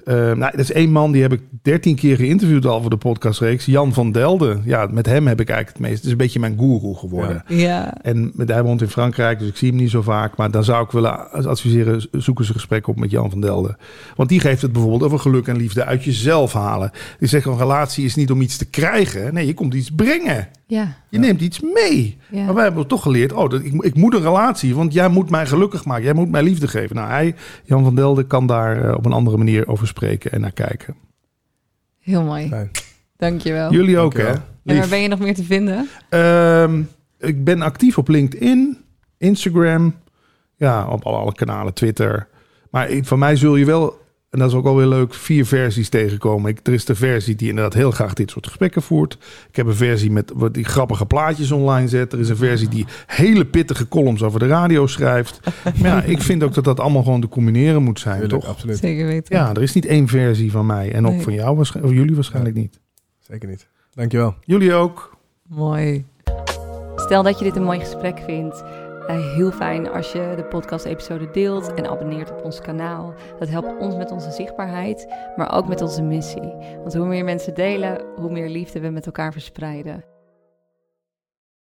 Eh, nou, dat is één man die heb ik dertien keer geïnterviewd al voor de podcastreeks. Jan van Delden. Ja, met hem heb ik eigenlijk het meest. Het is een beetje mijn goeroe geworden. Ja, En met, hij woont in Frankrijk, dus ik zie hem niet zo vaak. Maar dan zou ik willen adviseren, zoek eens een gesprek op met Jan van Delden. Want die geeft het bijvoorbeeld over geluk en liefde uit jezelf halen. Die zegt, een relatie is niet om iets te krijgen. Nee, je komt iets brengen. ja, Je neemt iets mee. ja. Maar wij hebben toch geleerd, oh, dat, ik, ik moet een relatie, want jij moet mij gelukkig maken. Jij moet mij liefde geven. Nou, hij, Jan van Delden, kan daar eh, op een andere manier over spreken en naar kijken. Heel mooi. Fijn. Dankjewel. Jullie ook, hè? En waar ben je nog meer te vinden? Ehm, ik ben actief op LinkedIn, Instagram, ja, op alle, alle kanalen, Twitter. Maar ik- van mij zul je wel, en dat is ook alweer leuk, vier versies tegenkomen. Ik, er is de versie die inderdaad heel graag dit soort gesprekken voert. Ik heb een versie met wat die grappige plaatjes online zet. Er is een versie die hele pittige columns over de radio schrijft. Maar ja, ik vind ook dat dat allemaal gewoon te combineren moet zijn, Tuurlijk, toch? absoluut. Zeker weten. Ja, er is niet één versie van mij. En ook Nee. van jou, waarschijnlijk, of jullie waarschijnlijk niet. Zeker niet. Dankjewel. Jullie ook. Mooi. Stel dat je dit een mooi gesprek vindt. Eh, heel fijn als je de podcast-episode deelt en abonneert op ons kanaal. Dat helpt ons met onze zichtbaarheid, maar ook met onze missie. Want hoe meer mensen delen, hoe meer liefde we met elkaar verspreiden.